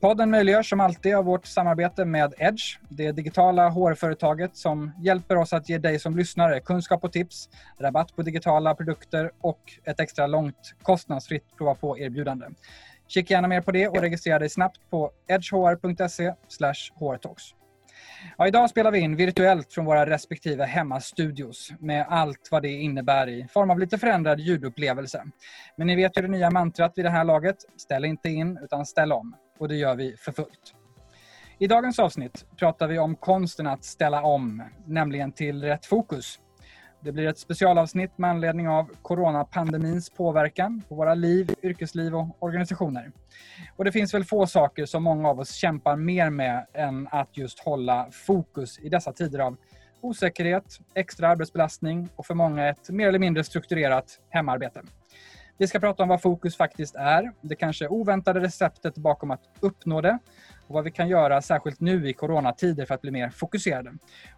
Podden möjliggörs som alltid av vårt samarbete med Edge, det digitala HR-företaget som hjälper oss att ge dig som lyssnare kunskap och tips, rabatt på digitala produkter och ett extra långt kostnadsfritt prova på-erbjudande. Kika gärna mer på det och registrera dig snabbt på edgehr.se hrtalks. Ja, idag spelar vi in virtuellt från våra respektive hemmastudios med allt vad det innebär i form av lite förändrad ljudupplevelse. Men ni vet ju det nya mantrat vid det här laget. Ställ inte in, utan ställ om. Och det gör vi för fullt. I dagens avsnitt pratar vi om konsten att ställa om, nämligen till rätt fokus. Det blir ett specialavsnitt med anledning av coronapandemins påverkan på våra liv, yrkesliv och organisationer. Och det finns väl få saker som många av oss kämpar mer med än att just hålla fokus i dessa tider av osäkerhet, extra arbetsbelastning och för många ett mer eller mindre strukturerat hemarbete. Vi ska prata om vad fokus faktiskt är, det kanske oväntade receptet bakom att uppnå det och vad vi kan göra särskilt nu i coronatider för att bli mer fokuserade.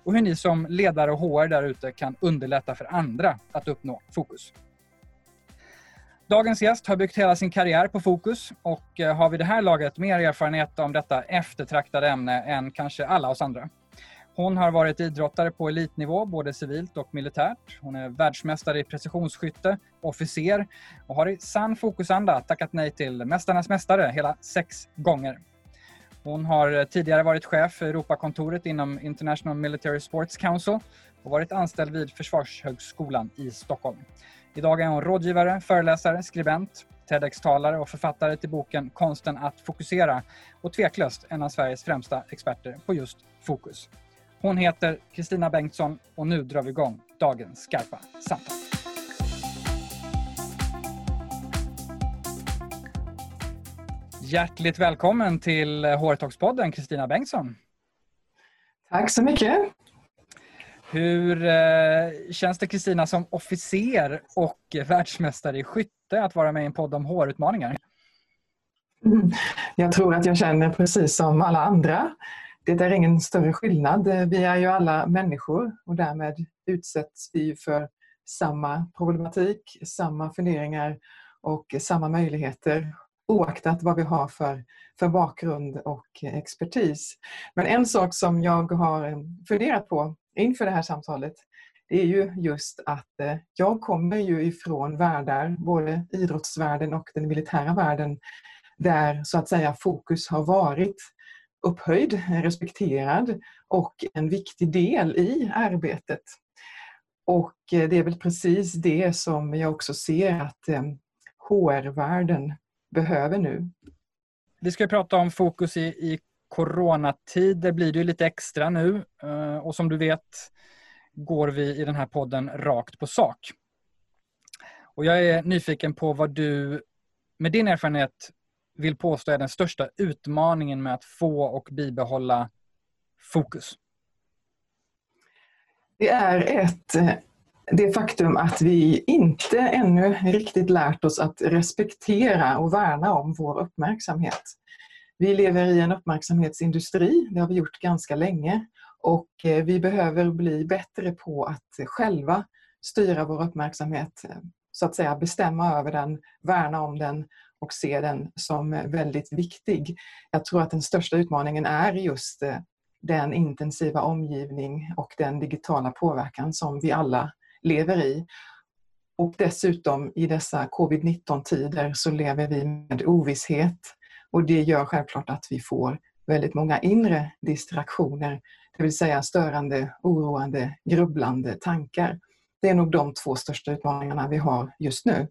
Och hur ni som ledare och HR där ute kan underlätta för andra att uppnå fokus. Dagens gäst har byggt hela sin karriär på fokus och eh, har vid det här laget mer erfarenhet om detta eftertraktade ämne än kanske alla oss andra. Hon har varit idrottare på elitnivå, både civilt och militärt. Hon är världsmästare i precisionsskytte, officer och har i sann fokusanda tackat nej till Mästarnas mästare hela sex gånger. Hon har tidigare varit chef för Europakontoret inom International Military Sports Council och varit anställd vid Försvarshögskolan i Stockholm. Idag är hon rådgivare, föreläsare, skribent, TEDx-talare och författare till boken Konsten att fokusera och tveklöst en av Sveriges främsta experter på just fokus. Hon heter Kristina Bengtsson och nu drar vi igång dagens skarpa samtal. Hjärtligt välkommen till HR-talks-podden Kristina Bengtsson. Tack så mycket. Hur eh, känns det Kristina som officer och världsmästare i skytte att vara med i en podd om HR-utmaningar? Mm. Jag tror att jag känner precis som alla andra det är ingen större skillnad. Vi är ju alla människor och därmed utsätts vi för samma problematik, samma funderingar och samma möjligheter oaktat vad vi har för, för bakgrund och expertis. Men en sak som jag har funderat på inför det här samtalet det är ju just att eh, jag kommer ju ifrån världar, både idrottsvärlden och den militära världen, där så att säga fokus har varit upphöjd, respekterad och en viktig del i arbetet. Och eh, det är väl precis det som jag också ser att eh, HR-världen behöver nu. Vi ska prata om fokus i, i coronatider blir det lite extra nu eh, och som du vet går vi i den här podden rakt på sak. Och jag är nyfiken på vad du med din erfarenhet vill påstå är den största utmaningen med att få och bibehålla fokus? Det är ett eh, det faktum att vi inte ännu riktigt lärt oss att respektera och värna om vår uppmärksamhet. Vi lever i en uppmärksamhetsindustri, det har vi gjort ganska länge och eh, vi behöver bli bättre på att själva styra vår uppmärksamhet, eh, så att säga bestämma över den, värna om den och se den som eh, väldigt viktig. Jag tror att den största utmaningen är just eh, den intensiva omgivning och den digitala påverkan som vi alla lever i. Och dessutom i dessa covid-19-tider så lever vi med ovisshet och det gör självklart att vi får väldigt många inre distraktioner, det vill säga störande, oroande, grubblande tankar. Det är nog de två största utmaningarna vi har just nu.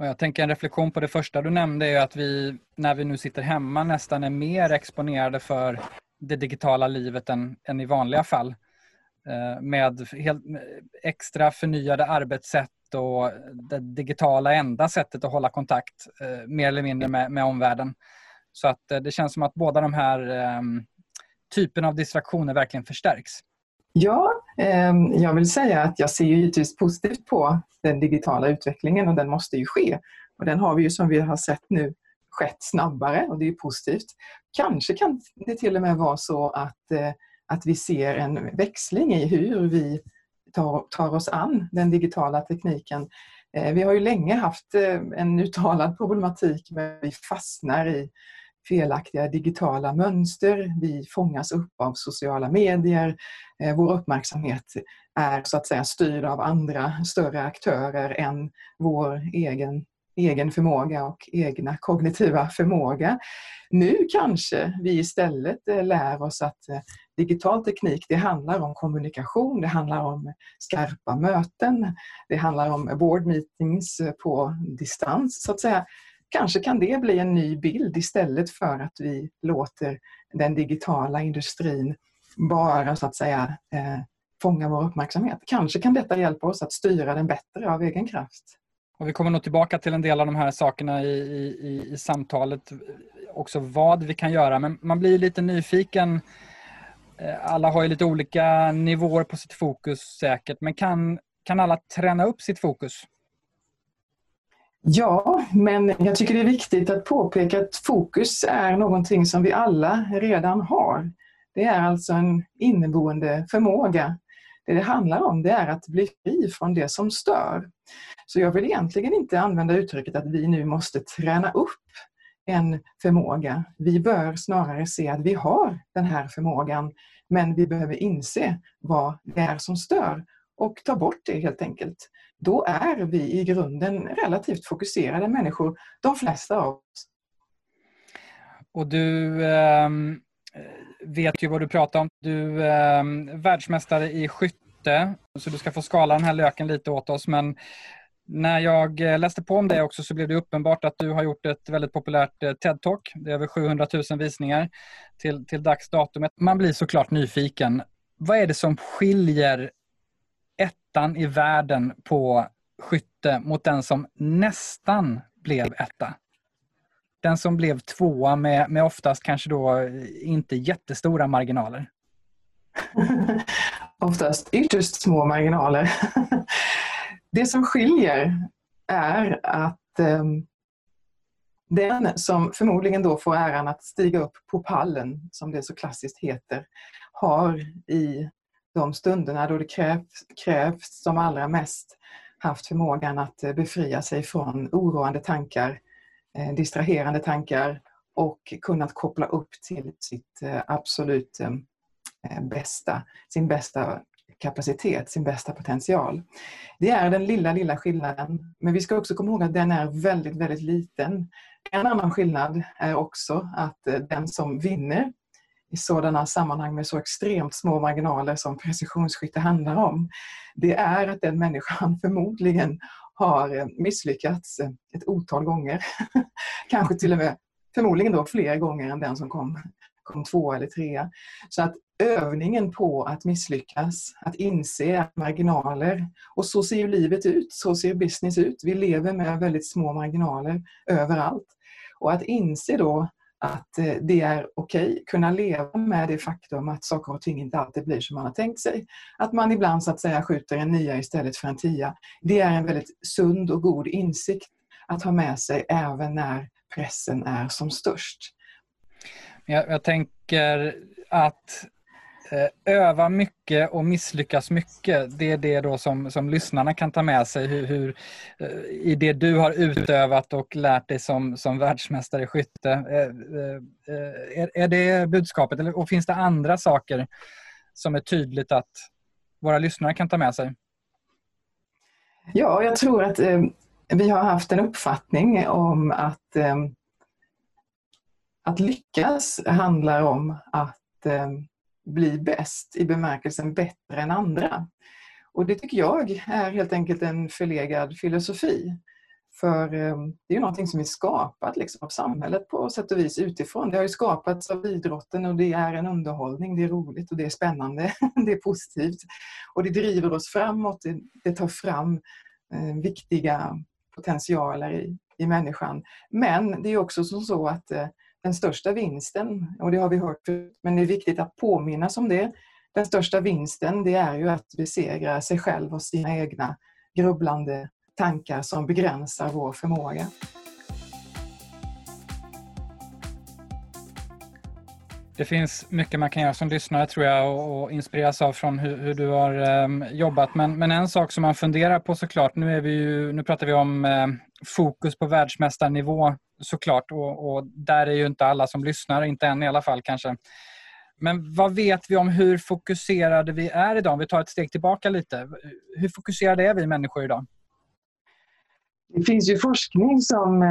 Och jag tänker en reflektion på det första du nämnde är att vi när vi nu sitter hemma nästan är mer exponerade för det digitala livet än, än i vanliga fall. Eh, med helt extra förnyade arbetssätt och det digitala enda sättet att hålla kontakt eh, mer eller mindre med, med omvärlden. Så att eh, det känns som att båda de här ehm, typerna av distraktioner verkligen förstärks. Ja, Ehm, jag vill säga att jag ser givetvis positivt på den digitala utvecklingen och den måste ju ske. Och den har vi ju som vi har sett nu skett snabbare och det är positivt. Kanske kan det till och med vara så att, eh, att vi ser en växling i hur vi tar, tar oss an den digitala tekniken. Eh, vi har ju länge haft eh, en uttalad problematik med att vi fastnar i felaktiga digitala mönster. Vi fångas upp av sociala medier. Eh, vår uppmärksamhet är så att säga styrd av andra större aktörer än vår egen, egen förmåga och egna kognitiva förmåga. Nu kanske vi istället eh, lär oss att eh, digital teknik det handlar om kommunikation, det handlar om skarpa möten, det handlar om board meetings på distans så att säga. Kanske kan det bli en ny bild istället för att vi låter den digitala industrin bara så att säga eh, fånga vår uppmärksamhet. Kanske kan detta hjälpa oss att styra den bättre av egen kraft. Och vi kommer nog tillbaka till en del av de här sakerna i, i, i samtalet, också vad vi kan göra. Men man blir lite nyfiken. Eh, alla har ju lite olika nivåer på sitt fokus säkert, men kan, kan alla träna upp sitt fokus? Ja, men jag tycker det är viktigt att påpeka att fokus är någonting som vi alla redan har. Det är alltså en inneboende förmåga. Det det handlar om det är att bli fri från det som stör. Så jag vill egentligen inte använda uttrycket att vi nu måste träna upp en förmåga. Vi bör snarare se att vi har den här förmågan men vi behöver inse vad det är som stör och ta bort det helt enkelt då är vi i grunden relativt fokuserade människor, de flesta av oss. Och du eh, vet ju vad du pratar om. Du är eh, världsmästare i skytte, så du ska få skala den här löken lite åt oss. Men när jag eh, läste på om det också så blev det uppenbart att du har gjort ett väldigt populärt eh, TED-talk. Det är över 700 000 visningar till, till dags datum. Man blir såklart nyfiken. Vad är det som skiljer ettan i världen på skytte mot den som nästan blev etta. Den som blev tvåa med, med oftast kanske då inte jättestora marginaler. oftast ytterst små marginaler. Det som skiljer är att eh, den som förmodligen då får äran att stiga upp på pallen, som det så klassiskt heter, har i de stunderna då det krävs, krävs som allra mest haft förmågan att eh, befria sig från oroande tankar, eh, distraherande tankar och kunnat koppla upp till sitt eh, absolut bästa, sin bästa kapacitet, sin bästa potential. Det är den lilla, lilla skillnaden. Men vi ska också komma ihåg att den är väldigt, väldigt liten. En annan skillnad är också att den som vinner i sådana sammanhang med så extremt små marginaler som precisionsskytte handlar om, det är att den människan förmodligen har misslyckats ett otal gånger. Kanske till och med förmodligen då fler gånger än den som kom, kom två eller trea. Så att övningen på att misslyckas, att inse marginaler och så ser ju livet ut, så ser business ut. Vi lever med väldigt små marginaler överallt. Och att inse då att eh, det är okej, okay, kunna leva med det faktum att saker och ting inte alltid blir som man har tänkt sig. Att man ibland så att säga skjuter en nia istället för en tia. Det är en väldigt sund och god insikt att ha med sig även när pressen är som störst. Jag, jag tänker att Eh, öva mycket och misslyckas mycket. Det är det då som, som lyssnarna kan ta med sig hur, hur, eh, i det du har utövat och lärt dig som, som världsmästare i skytte. Eh, är, är det budskapet och finns det andra saker som är tydligt att våra lyssnare kan ta med sig? Ja, jag tror att eh, vi har haft en uppfattning om att, eh, att lyckas handlar om att eh, bli bäst i bemärkelsen bättre än andra. Och det tycker jag är helt enkelt en förlegad filosofi. För ehm, det är ju någonting som är skapat liksom, av samhället på sätt och vis utifrån. Det har ju skapats av idrotten och det är en underhållning, det är roligt och det är spännande, det är positivt. Och det driver oss framåt, det, tar fram eh, viktiga potentialer i, i människan. Men det är också som så att eh, den största vinsten, och det har vi hört men det är viktigt att påminnas om det, den största vinsten det är ju att besegra sig själv och sina egna grubblande tankar som begränsar vår förmåga. Det finns mycket man kan göra som lyssnare tror jag och, inspireras av från hur, hur du har um, jobbat. Men, men, en sak som man funderar på såklart, nu, är vi ju, nu pratar vi om um, fokus på världsmästarnivå såklart och, och, där är ju inte alla som lyssnar, inte än i alla fall kanske. Men vad vet vi om hur fokuserade vi är idag? Om vi tar ett steg tillbaka lite. Hur fokuserade är vi människor idag? Det finns ju forskning som,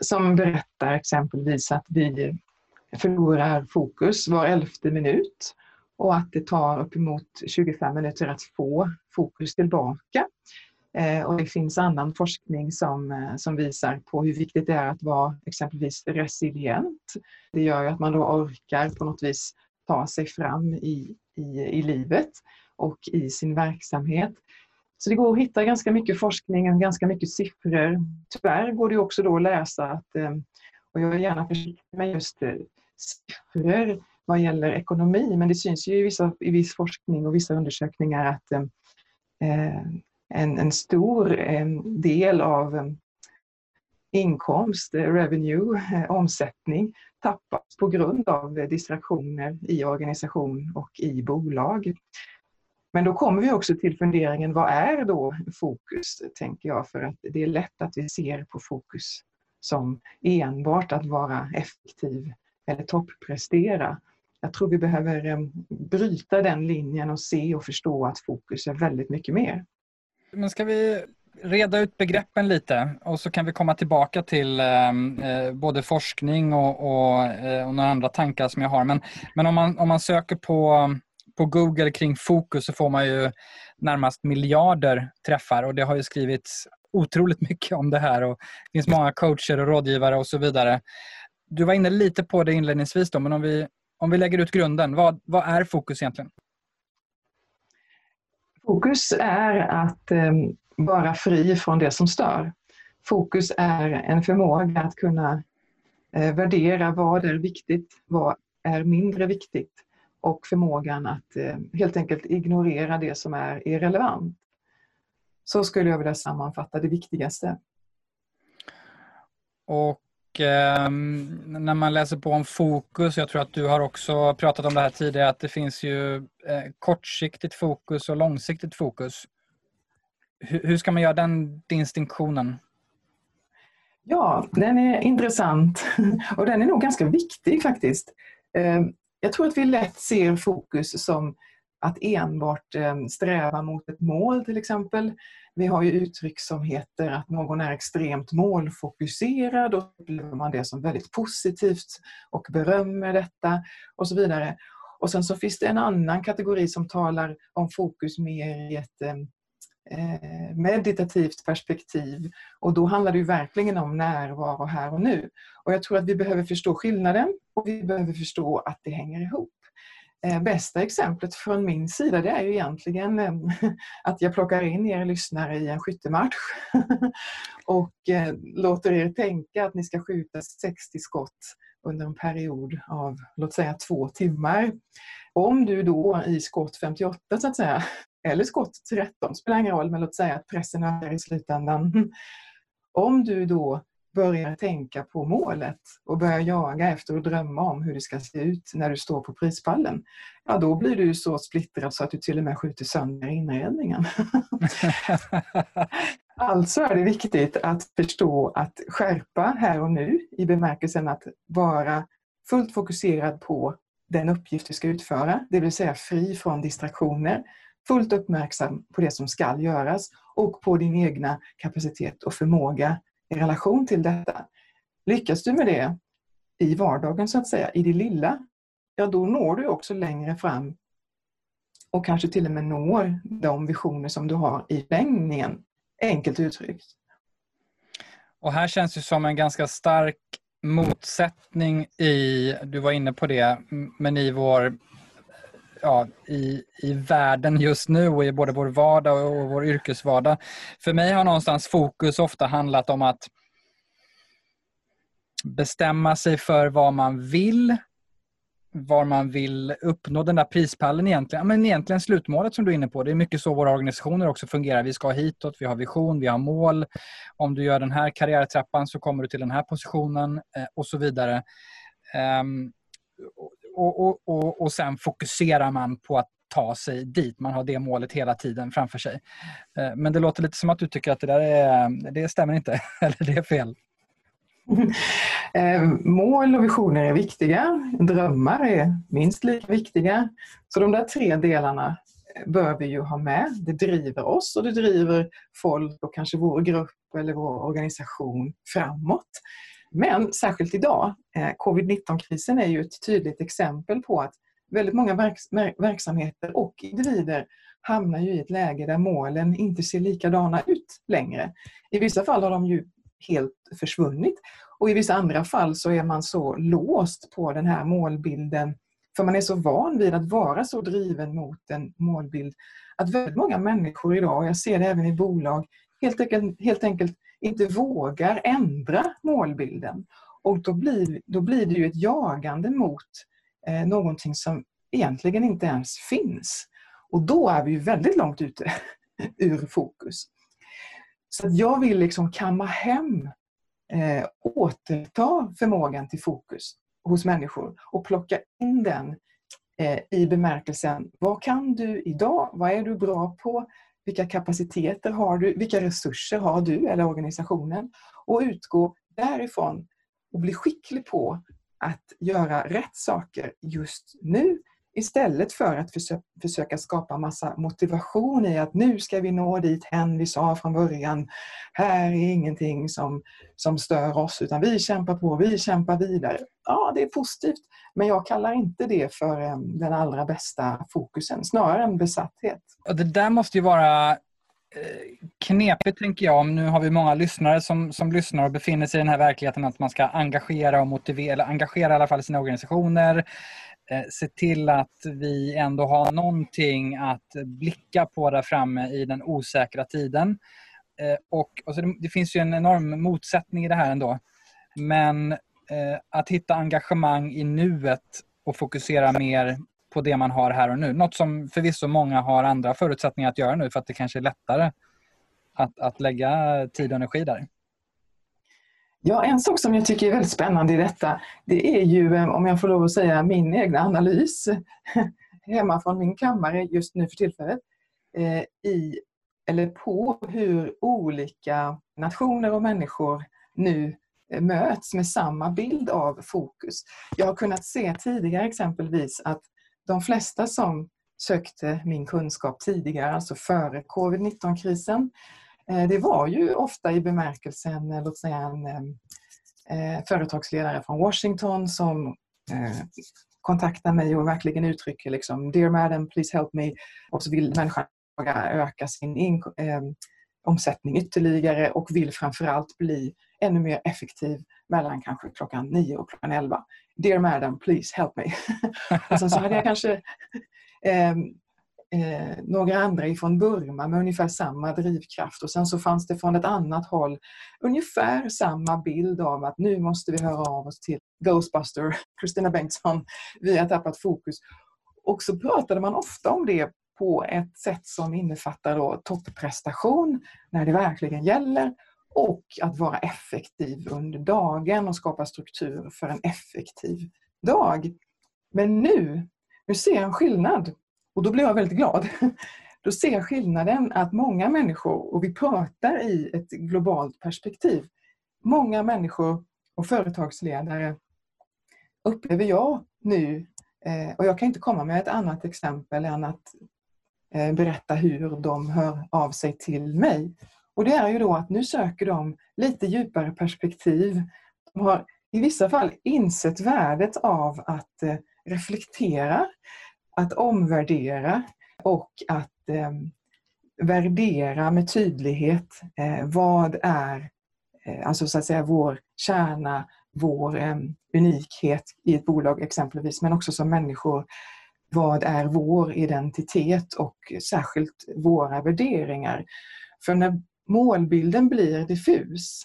som berättar exempelvis att vi förlorar fokus var elfte minut och att det tar uppemot 25 minuter att få fokus tillbaka. Eh, och det finns annan forskning som, eh, som visar på hur viktigt det är att vara exempelvis resilient. Det gör ju att man då orkar på något vis ta sig fram i, i, i livet och i sin verksamhet. Så det går att hitta ganska mycket forskning och ganska mycket siffror. Tyvärr går det också då att läsa att, eh, och jag är gärna försiktig med just siffror vad gäller ekonomi, men det syns ju i, vissa, i viss forskning och vissa undersökningar att eh, en, en, stor eh, del av eh, inkomst, eh, revenue, omsättning tappas på grund av distraktioner i organisation och i bolag. Men då kommer vi också till funderingen, vad är då fokus, tänker jag, för att det är lätt att vi ser på fokus som enbart att vara effektiv eller topprestera. Jag tror vi behöver bryta den linjen och se och förstå att fokus är väldigt mycket mer. Men ska vi reda ut begreppen lite och så kan vi komma tillbaka till ehm, eh, både forskning och, och, eh, och några andra tankar som jag har. Men, men om, man, om man söker på, på Google kring fokus så får man ju närmast miljarder träffar och det har ju skrivits otroligt mycket om det här och det finns många coacher och rådgivare och så vidare. Du var inne lite på det inledningsvis då, men om vi, om vi lägger ut grunden, vad, vad är fokus egentligen? Fokus är att eh, vara fri från det som stör. Fokus är en förmåga att kunna eh, värdera vad är viktigt, vad är mindre viktigt och förmågan att eh, helt enkelt ignorera det som är irrelevant. Så skulle jag vilja sammanfatta det viktigaste. Och eh, när man läser på om fokus, jag tror att du har också pratat om det här tidigare, att det finns ju eh, kortsiktigt fokus och långsiktigt fokus. Hur, hur ska man göra den distinktionen? Ja, den är intressant och den är nog ganska viktig faktiskt. Eh, jag tror att vi lätt ser fokus som att enbart ehm, sträva mot ett mål till exempel. Vi har ju uttryck som heter att någon är extremt målfokuserad och upplever man det som väldigt positivt och berömmer detta och så vidare. Och sen så finns det en annan kategori som talar om fokus mer i ett eh, eh, meditativt perspektiv och då handlar det ju verkligen om närvaro här och nu. Och jag tror att vi behöver förstå skillnaden och vi behöver förstå att det hänger ihop. Eh, bästa exemplet från min sida det är ju egentligen eh, att jag plockar in er lyssnare i en skyttematch och eh, låter er tänka att ni ska skjuta 60 skott under en period av låt säga två timmar. Om du då i skott 58 så att säga, eller skott 13, spelar ingen roll, men låt säga att pressen ökar i slutändan. Om du då börjar tänka på målet och börjar jaga efter och drömma om hur det ska se ut när du står på prispallen, ja då blir du så splittrad så att du till och med skjuter sönder inredningen. alltså är det viktigt att förstå att skärpa här och nu i bemärkelsen att vara fullt fokuserad på den uppgift du ska utföra, det vill säga fri från distraktioner, fullt uppmärksam på det som ska göras och på din egna kapacitet och förmåga i relation till detta. Lyckas du med det i vardagen så att säga, i det lilla, ja då når du också längre fram och kanske till och med når de visioner som du har i förlängningen, enkelt uttryckt. Och här känns det som en ganska stark motsättning i, du var inne på det, men i vår ja, i, i världen just nu och i både vår vardag och vår yrkesvardag. För mig har någonstans fokus ofta handlat om att bestämma sig för vad man vill var man vill uppnå den där prispallen egentligen. Men egentligen slutmålet som du är inne på. Det är mycket så våra organisationer också fungerar. Vi ska hitåt, vi har vision, vi har mål. Om du gör den här karriärtrappan så kommer du till den här positionen eh, och så vidare. Ehm, och, och, och, och sen fokuserar man på att ta sig dit. Man har det målet hela tiden framför sig. Eh, men det låter lite som att du tycker att det där är, det stämmer inte, eller det är fel. Eh, mål och visioner är viktiga. Drömmar är minst lika viktiga. Så de där tre delarna eh, bör vi ju ha med. Det driver oss och det driver folk och kanske vår grupp eller vår organisation framåt. Men särskilt idag, eh, covid-19-krisen är ju ett tydligt exempel på att väldigt många verks verksamheter och individer hamnar ju i ett läge där målen inte ser likadana ut längre. I vissa fall har de ju helt försvunnit och i vissa andra fall så är man så låst på den här målbilden för man är så van vid att vara så driven mot en målbild att väldigt många människor idag, och jag ser det även i bolag, helt enkelt, helt enkelt inte vågar ändra målbilden. Och då blir, då blir det ju ett jagande mot eh, någonting som egentligen inte ens finns. Och då är vi ju väldigt långt ute ur fokus. Så jag vill liksom kamma hem, eh, återta förmågan till fokus hos människor och plocka in den eh, i bemärkelsen, vad kan du idag? Vad är du bra på? Vilka kapaciteter har du? Vilka resurser har du eller organisationen? Och utgå därifrån och bli skicklig på att göra rätt saker just nu Istället för att försöka skapa massa motivation i att nu ska vi nå dit hen vi sa från början. Här är ingenting som, som stör oss utan vi kämpar på, vi kämpar vidare. Ja, det är positivt men jag kallar inte det för eh, den allra bästa fokusen, snarare en besatthet. Och det där måste ju vara eh, knepigt tänker jag. Nu har vi många lyssnare som, som lyssnar och befinner sig i den här verkligheten att man ska engagera och motivera, eller engagera i alla fall sina organisationer, Eh, se till att vi ändå har någonting att blicka på där framme i den osäkra tiden. Eh, och, och det, det, finns ju en enorm motsättning i det här ändå. Men eh, att hitta engagemang i nuet och fokusera mer på det man har här och nu. Något som förvisso många har andra förutsättningar att göra nu för att det kanske är lättare att, att lägga tid och energi där. Ja, en sak som jag tycker är väldigt spännande i detta, det är ju, eh, om jag får lov att säga, min egna analys hemma från min kammare just nu för tillfället, eh, i, eller på hur olika nationer och människor nu eh, möts med samma bild av fokus. Jag har kunnat se tidigare exempelvis att de flesta som sökte min kunskap tidigare, alltså före covid-19-krisen, Eh, det var ju ofta i bemärkelsen, låt säga en eh, företagsledare från Washington som eh, kontaktar mig och verkligen uttrycker liksom Dear madam, please help me. Och så vill människan öka sin in, eh, omsättning ytterligare och vill framförallt bli ännu mer effektiv mellan kanske klockan 9 och klockan 11. Dear madam, please help me. och sen så hade jag kanske eh, eh, några andra ifrån Burma med ungefär samma drivkraft och sen så fanns det från ett annat håll ungefär samma bild av att nu måste vi höra av oss till Ghostbuster, Kristina Bengtsson, vi har tappat fokus. Och så pratade man ofta om det på ett sätt som innefattar då topprestation när det verkligen gäller och att vara effektiv under dagen och skapa struktur för en effektiv dag. Men nu, nu ser jag en skillnad och då blir jag väldigt glad. Då ser jag skillnaden att många människor, och vi pratar i ett globalt perspektiv, många människor och företagsledare upplever jag nu, eh, och jag kan inte komma med ett annat exempel än att eh, berätta hur de hör av sig till mig. Och det är ju då att nu söker de lite djupare perspektiv. De har i vissa fall insett värdet av att eh, reflektera att omvärdera och att eh, värdera med tydlighet eh, vad är eh, alltså så att säga vår kärna, vår eh, unikhet i ett bolag exempelvis, men också som människor. Vad är vår identitet och särskilt våra värderingar? För när målbilden blir diffus,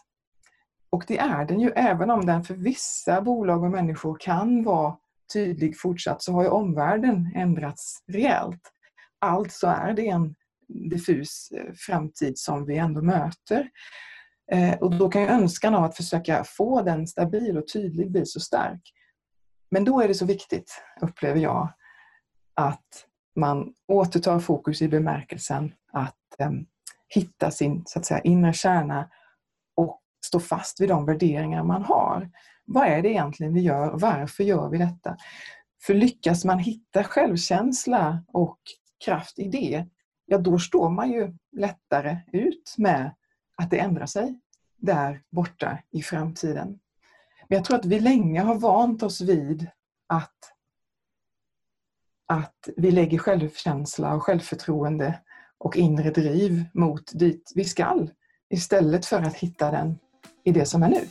och det är den ju även om den för vissa bolag och människor kan vara tydlig fortsatt så har ju omvärlden ändrats rejält. Alltså är det en diffus eh, framtid som vi ändå möter. Eh, och då kan ju önskan av att försöka få den stabil och tydlig bli så stark. Men då är det så viktigt, upplever jag, att man återtar fokus i bemärkelsen att eh, hitta sin så att säga, inre kärna och stå fast vid de värderingar man har. Vad är det egentligen vi gör? Varför gör vi detta? För lyckas man hitta självkänsla och kraft i det, ja då står man ju lättare ut med att det ändrar sig där borta i framtiden. Men jag tror att vi länge har vant oss vid att, att vi lägger självkänsla och självförtroende och inre driv mot dit vi skall istället för att hitta den i det som är nu.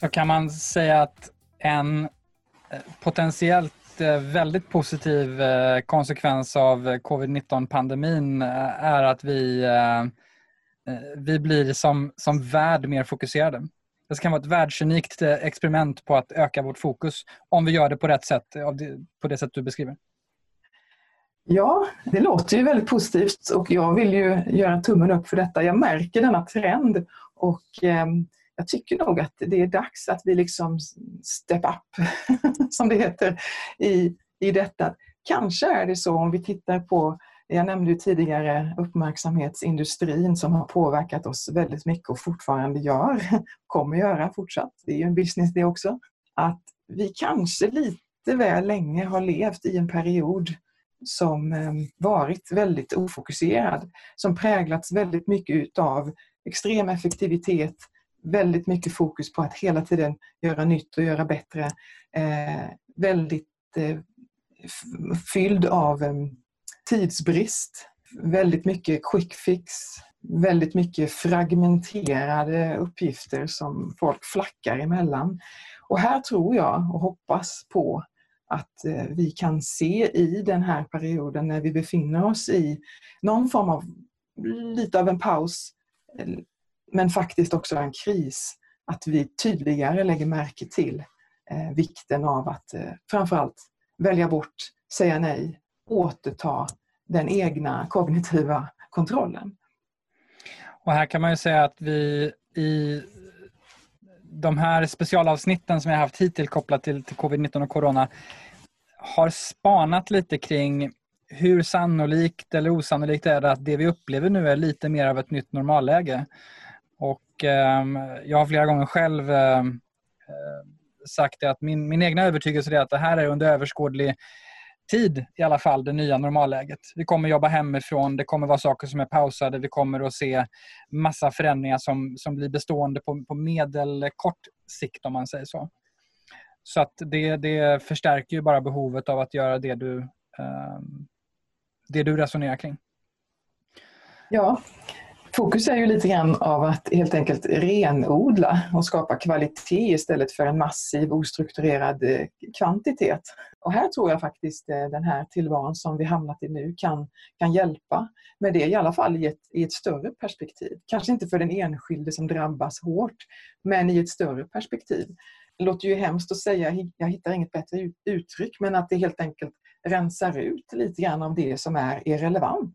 Så kan man säga att en eh, potentiellt eh, väldigt positiv eh, konsekvens av covid-19-pandemin är att vi, vi blir som, som värld mer fokuserade. Det kan vara ett världsunikt experiment på att öka vårt fokus om vi gör det på rätt sätt, på det sätt du beskriver. Ja, det låter ju väldigt positivt och jag vill ju göra tummen upp för detta. Jag märker denna trend och ehm, jag tycker nog att det är dags att vi liksom step up, som det heter, i, i detta. Kanske är det så om vi tittar på, jag nämnde ju tidigare uppmärksamhetsindustrin som har påverkat oss väldigt mycket och fortfarande gör, kommer göra fortsatt, det är ju en business det också, att vi kanske lite väl länge har levt i en period som ehm, varit väldigt ofokuserad, som präglats väldigt mycket utav extrem effektivitet, väldigt mycket fokus på att hela tiden göra nytt och göra bättre. Eh, väldigt eh, fylld av eh, tidsbrist. Väldigt mycket quick fix. Väldigt mycket fragmenterade uppgifter som folk flackar emellan. Och här tror jag och hoppas på att eh, vi kan se i den här perioden när vi befinner oss i någon form av lite av en paus eh, men faktiskt också en kris, att vi tydligare lägger märke till eh, vikten av att eh, framförallt välja bort, säga nej, återta den egna kognitiva kontrollen. Och här kan man ju säga att vi i de här specialavsnitten som jag haft hittills kopplat till, till covid-19 och corona har spanat lite kring hur sannolikt eller osannolikt är det att det vi upplever nu är lite mer av ett nytt normalläge. Och eh, jag har flera gånger själv ehm, eh, sagt att min, min egna övertygelse är att det här är under överskådlig tid i alla fall det nya normalläget. Vi kommer jobba hemifrån, det kommer vara saker som är pausade, vi kommer att se massa förändringar som, som blir bestående på, på medelkort sikt om man säger så. Så att det, det förstärker ju bara behovet av att göra det du, eh, det du resonerar kring. Ja, Fokus är ju lite grann av att helt enkelt renodla och skapa kvalitet istället för en massiv ostrukturerad eh, kvantitet. Och här tror jag faktiskt eh, den här tillvaron som vi hamnat i nu kan, kan hjälpa med det, i alla fall i ett, i ett större perspektiv. Kanske inte för den enskilde som drabbas hårt, men i ett större perspektiv. Det låter ju hemskt att säga, jag hittar inget bättre uttryck, men att det helt enkelt rensar ut lite grann av det som är irrelevant.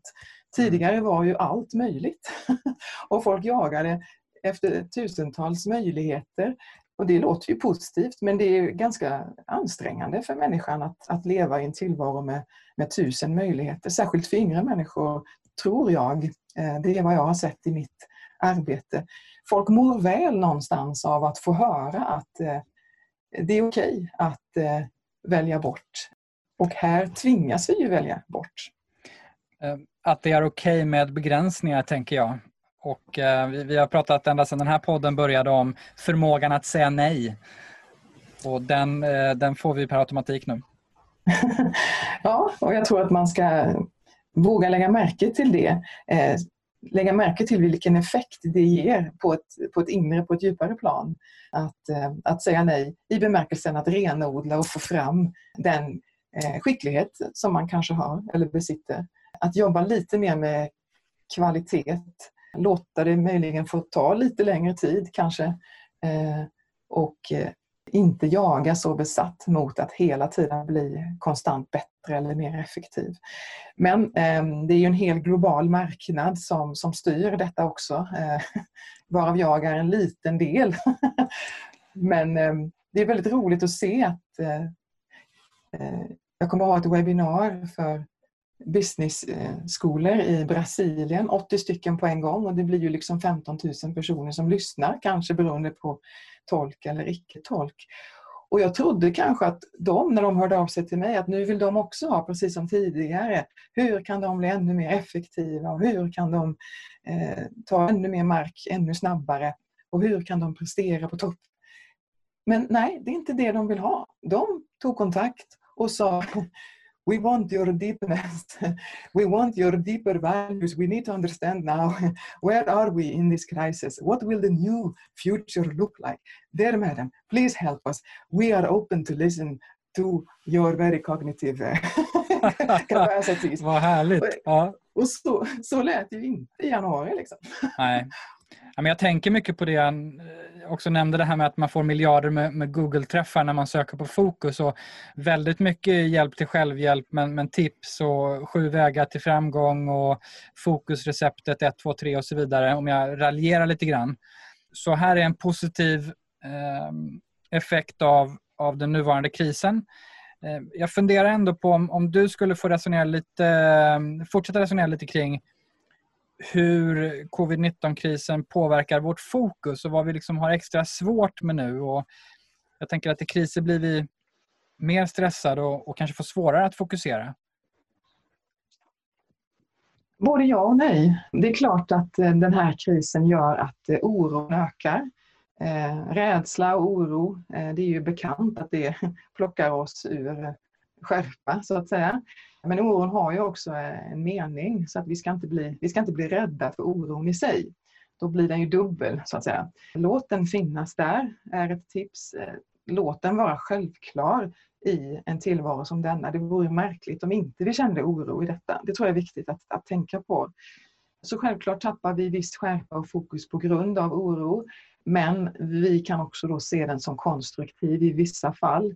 Mm. Tidigare var ju allt möjligt och folk jagade efter tusentals möjligheter. Och det låter ju positivt men det är ganska ansträngande för människan att, att leva i en tillvaro med, med tusen möjligheter. Särskilt för yngre människor, tror jag. Eh, det är vad jag har sett i mitt arbete. Folk mår väl någonstans av att få höra att eh, det är okej okay att eh, välja bort. Och här tvingas vi ju välja bort Ehm, att det är okej okay med begränsningar, tänker jag. Och eh, vi, vi, har pratat ända sedan den här podden började om förmågan att säga nej. Och den, eh, den får vi per automatik nu. ja, och jag tror att man ska våga lägga märke till det. Eh, lägga märke till vilken effekt det ger på ett, på ett inre, på ett djupare plan. Att, eh, att säga nej i bemärkelsen att renodla och få fram den eh, skicklighet som man kanske har eller besitter att jobba lite mer med kvalitet, låta det möjligen få ta lite längre tid kanske, eh, och eh, inte jaga så besatt mot att hela tiden bli konstant bättre eller mer effektiv. Men eh, det är ju en hel global marknad som, som styr detta också, eh, varav jag är en liten del. Men eh, det är väldigt roligt att se att eh, jag kommer att ha ett webbinar för business-skolor i Brasilien, 80 stycken på en gång och det blir ju liksom 15 000 personer som lyssnar, kanske beroende på tolk eller icke-tolk. Och jag trodde kanske att de, när de hörde av sig till mig, att nu vill de också ha, precis som tidigare, hur kan de bli ännu mer effektiva och hur kan de eh, ta ännu mer mark ännu snabbare och hur kan de prestera på topp? Men nej, det är inte det de vill ha. De tog kontakt och sa we want your deepness. we want your deeper values. We need to understand now where are we in this crisis? What will the new future look like? There, madam, please help us. We are open to listen to your very cognitive uh, capacities. Vad härligt. Ja. Och så, så lät det ju inte i januari. Liksom. Nej. Jag tänker mycket på det han eh, också nämnde, det här med att man får miljarder med, Google-träffar när man söker på fokus. Och väldigt mycket hjälp till självhjälp, men, men tips och sju vägar till framgång och fokusreceptet 1, 2, 3 och så vidare, om jag raljerar lite grann. Så här är en positiv eh, effekt av, av den nuvarande krisen. Eh, jag funderar ändå på om, om du skulle få resonera lite, fortsätta resonera lite kring hur covid-19-krisen påverkar vårt fokus och vad vi liksom har extra svårt med nu. Och jag tänker att i kriser blir vi mer stressade och, och kanske får svårare att fokusera. Både ja och nej. Det är klart att eh, den här krisen gör att eh, oron ökar. Eh, rädsla och oro, eh, det är ju bekant att det plockar oss ur skärpa så att säga. Men oron har ju också eh, en mening så att vi ska inte bli, vi ska inte bli rädda för oron i sig. Då blir den ju dubbel så att säga. Låt den finnas där är ett tips. Eh, låt den vara självklar i en tillvaro som denna. Det vore märkligt om inte vi kände oro i detta. Det tror jag är viktigt att, att tänka på. Så självklart tappar vi viss skärpa och fokus på grund av oro. Men vi kan också då se den som konstruktiv i vissa fall.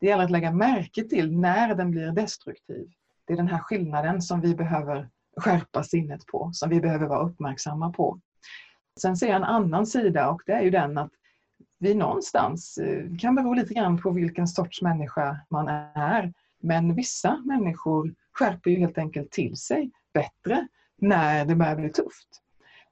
Det gäller att lägga märke till när den blir destruktiv. Det är den här skillnaden som vi behöver skärpa sinnet på, som vi behöver vara uppmärksamma på. Sen ser jag en annan sida och det är ju den att vi någonstans, eh, kan bero lite grann på vilken sorts människa man är, men vissa människor skärper ju helt enkelt till sig bättre när det börjar bli tufft.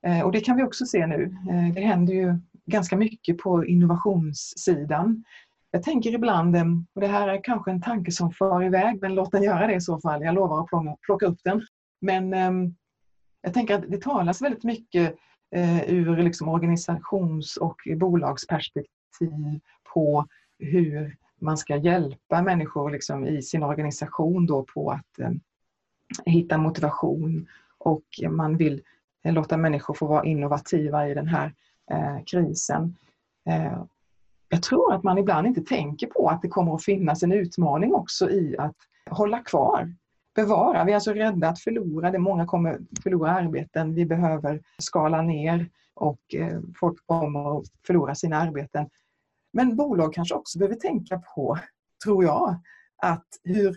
Eh, och det kan vi också se nu. Eh, det händer ju ganska mycket på innovationssidan. Jag tänker ibland, ehm, och det här är kanske en tanke som far iväg, men låt den göra det i så fall. Jag lovar att plocka upp den. Men ehm, jag tänker att det talas väldigt mycket eh, ur liksom organisations och bolagsperspektiv på hur man ska hjälpa människor liksom i sin organisation då på att ehm, hitta motivation och man vill eh, låta människor få vara innovativa i den här eh, krisen. Jag tror att man ibland inte tänker på att det kommer att finnas en utmaning också i att hålla kvar bevara. Vi är alltså rädda att förlora det. Många kommer förlora arbeten. Vi behöver skala ner och eh, folk kommer att förlora sina arbeten. Men bolag kanske också behöver tänka på, tror jag, att hur,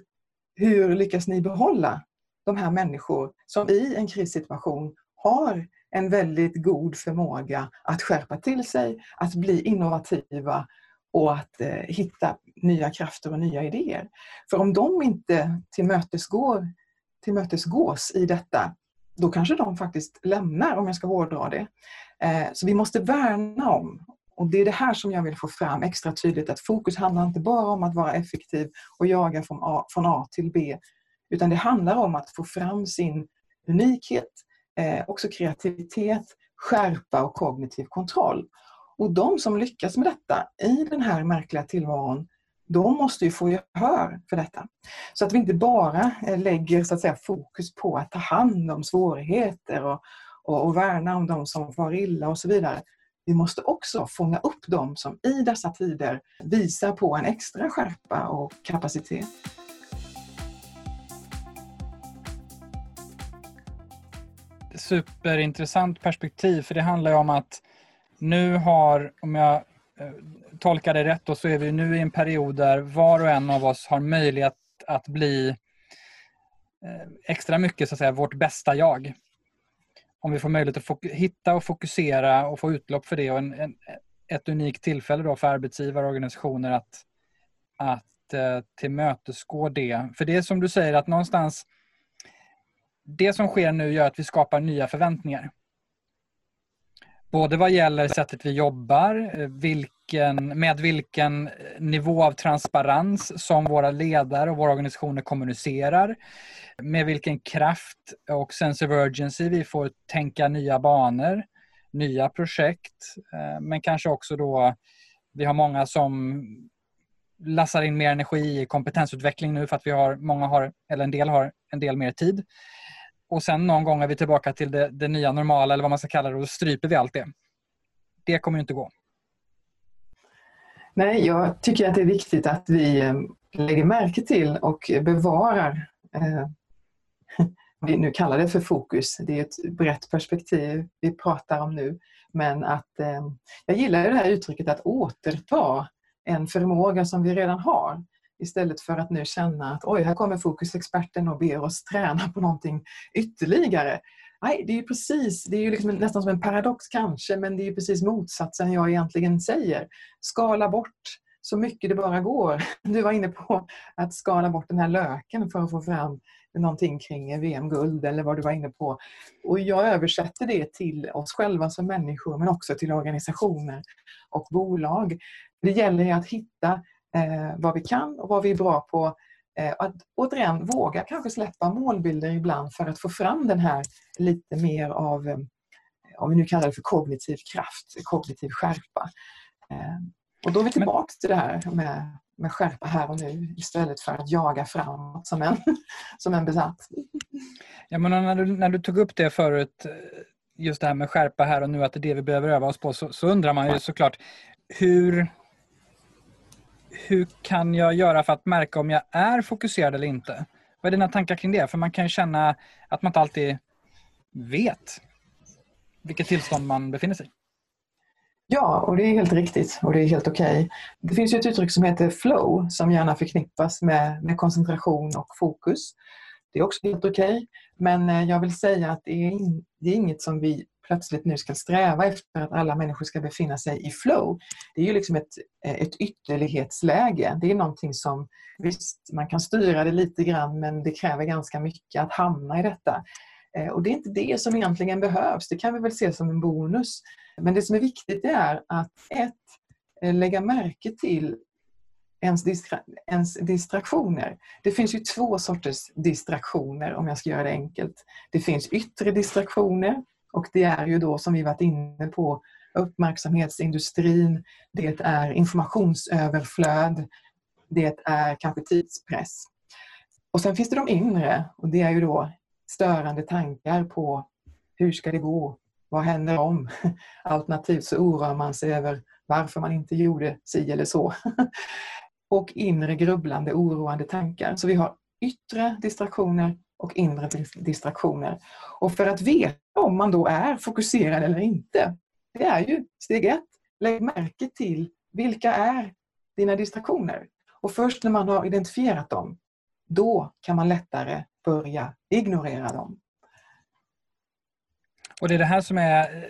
hur lyckas ni behålla de här människor som i en krissituation har en väldigt god förmåga att skärpa till sig, att bli innovativa och att eh, hitta nya krafter och nya idéer. För om de inte tillmötesgår, tillmötesgås i detta, då kanske de faktiskt lämnar, om jag ska hårdra det. Eh, så vi måste värna om, och det är det här som jag vill få fram extra tydligt, att fokus handlar inte bara om att vara effektiv och jaga från A, från A till B, utan det handlar om att få fram sin unikhet, eh, också kreativitet, skärpa och kognitiv kontroll. Och de som lyckas med detta i den här märkliga tillvaron, de måste ju få gehör för detta. Så att vi inte bara eh, lägger så att säga, fokus på att ta hand om svårigheter och, och, och värna om de som far illa och så vidare. Vi måste också fånga upp dem som i dessa tider visar på en extra skärpa och kapacitet. Superintressant perspektiv, för det handlar ju om att nu har, om jag eh, tolkar det rätt då, så är vi nu i en period där var och en av oss har möjlighet att bli eh, extra mycket så att säga vårt bästa jag. Om vi får möjlighet att hitta och fokusera och få utlopp för det och en, en, ett unikt tillfälle då för arbetsgivare och organisationer att, att eh, tillmötesgå det. För det är som du säger att någonstans det som sker nu gör att vi skapar nya förväntningar. Både vad gäller sättet vi jobbar, vilken, med vilken nivå av transparens som våra ledare och våra organisationer kommunicerar, med vilken kraft och sense of urgency vi får tänka nya banor, nya projekt, eh, men kanske också då vi har många som lassar in mer energi i kompetensutveckling nu för att vi har, många har, eller en del har en del mer tid. Och sen någon gång är vi tillbaka till det, det nya normala eller vad man ska kalla det och då stryper vi allt det. Det kommer ju inte gå. Nej, jag tycker att det är viktigt att vi eh, lägger märke till och bevarar eh, vi nu kallar det för fokus, det är ett brett perspektiv vi pratar om nu. Men att eh, jag gillar det här uttrycket att återta en förmåga som vi redan har. Istället för att nu känna att oj, här kommer fokusexperten och ber oss träna på någonting ytterligare. Nej, det är precis, det är ju liksom nästan som en paradox kanske, men det är precis motsatsen jag egentligen säger. Skala bort så mycket det bara går. Du var inne på att skala bort den här löken för att få fram någonting kring VM-guld eller vad du var inne på. Och jag översätter det till oss själva som människor men också till organisationer och bolag. Det gäller att hitta eh, vad vi kan och vad vi är bra på. Eh, att återigen våga kanske släppa målbilder ibland för att få fram den här lite mer av, eh, om vi nu kallar det för kognitiv kraft, kognitiv skärpa. Eh, och då är vi tillbaka till det här med med skärpa här och nu istället för att jaga framåt som en, som en besatt. Ja, men när, du, när du tog upp det förut, just det här med skärpa här och nu, att det är det vi behöver öva oss på, så, så undrar man ju såklart hur, hur kan jag göra för att märka om jag är fokuserad eller inte? Vad är dina tankar kring det? För man kan ju känna att man inte alltid vet vilket tillstånd man befinner sig i. Ja, och det är helt riktigt och det är helt okej. Okay. Det finns ju ett uttryck som heter flow som gärna förknippas med, med koncentration och fokus. Det är också helt okej, okay. men eh, jag vill säga att det är, in, det är inget som vi plötsligt nu ska sträva efter att alla människor ska befinna sig i flow. Det är ju liksom ett, ett ytterlighetsläge. Det är någonting som, visst, man kan styra det lite grann men det kräver ganska mycket att hamna i detta. Eh, och det är inte det som egentligen behövs, det kan vi väl se som en bonus. Men det som är viktigt är att ett, eh, lägga märke till ens, distra ens distraktioner. Det finns ju två sorters distraktioner om jag ska göra det enkelt. Det finns yttre distraktioner och det är ju då som vi varit inne på uppmärksamhetsindustrin, det är informationsöverflöd, det är kanske tidspress. Och sen finns det de inre och det är ju då störande tankar på hur ska det gå? Vad händer om? Alternativt så oroar man sig över varför man inte gjorde si eller så. Och inre grubblande, oroande tankar. Så vi har yttre distraktioner och inre distraktioner. Och för att veta om man då är fokuserad eller inte, det är ju steg ett. Lägg märke till vilka är dina distraktioner? Och först när man har identifierat dem, då kan man lättare börja ignorera dem. Och det är det här som är eh,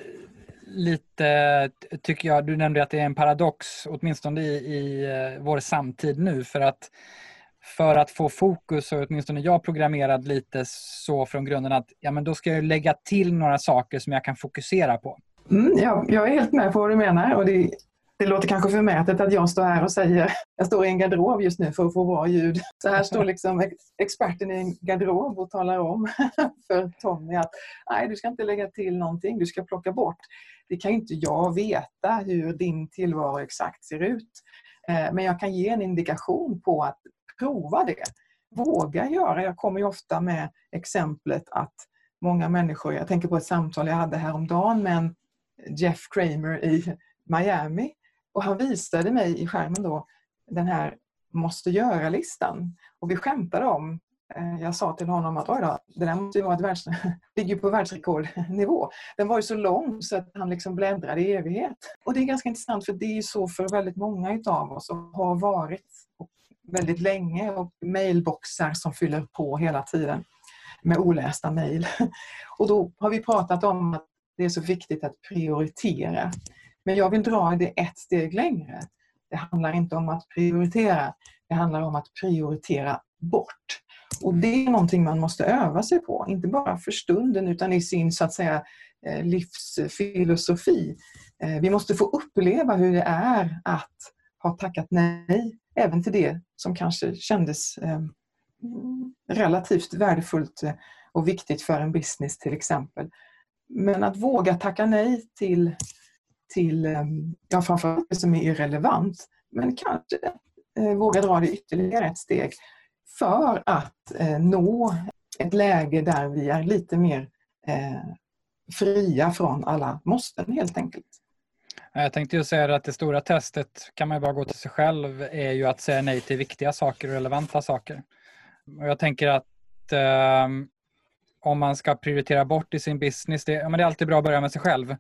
lite, tycker jag, du nämnde att det är en paradox, åtminstone i, i eh, vår samtid nu, för att för att få fokus, och åtminstone jag programmerad lite så från grunden att ja, men då ska jag lägga till några saker som jag kan fokusera på. Mm, ja, jag är helt med på vad du menar och det det låter kanske förmätet att jag står här och säger, jag står i en garderob just nu för att få bra ljud. Så här står liksom experten i en garderob och talar om för Tommy att nej, du ska inte lägga till någonting, du ska plocka bort. Det kan inte jag veta hur din tillvaro exakt ser ut. Eh, men jag kan ge en indikation på att prova det. Våga göra. Jag kommer ju ofta med exemplet att många människor, jag tänker på ett samtal jag hade häromdagen med en Jeff Kramer i Miami och han visade mig i skärmen då den här måste göra-listan. Och vi skämtade om eh, jag sa till honom att Oj då, det där måste ju vara ett världs... ligger på världsrekordnivå. Den var ju så lång så att han liksom bläddrade i evighet. Och det är ganska intressant för det är så för väldigt många utav oss och har varit väldigt länge och mailboxar som fyller på hela tiden med olästa mejl. Och då har vi pratat om att det är så viktigt att prioritera. Men jag vill dra det ett steg längre. Det handlar inte om att prioritera, det handlar om att prioritera bort. Och det är någonting man måste öva sig på, inte bara för stunden utan i sin så att säga eh, livsfilosofi. Eh, vi måste få uppleva hur det är att har tackat nej, även till det som kanske kändes eh, relativt värdefullt eh, och viktigt för en business till exempel. Men att våga tacka nej till, till eh, ja, framförallt det som är irrelevant, men kanske eh, våga dra det ytterligare ett steg för att eh, nå ett läge där vi är lite mer fria från alla måsten helt enkelt. Eh, jag tänkte ju säga att det stora testet kan man ju bara gå till sig själv är ju att säga nej till viktiga saker och relevanta saker. Och jag tänker att eh, om man ska prioritera bort i sin business, det, ja, men det är alltid bra att börja med sig själv.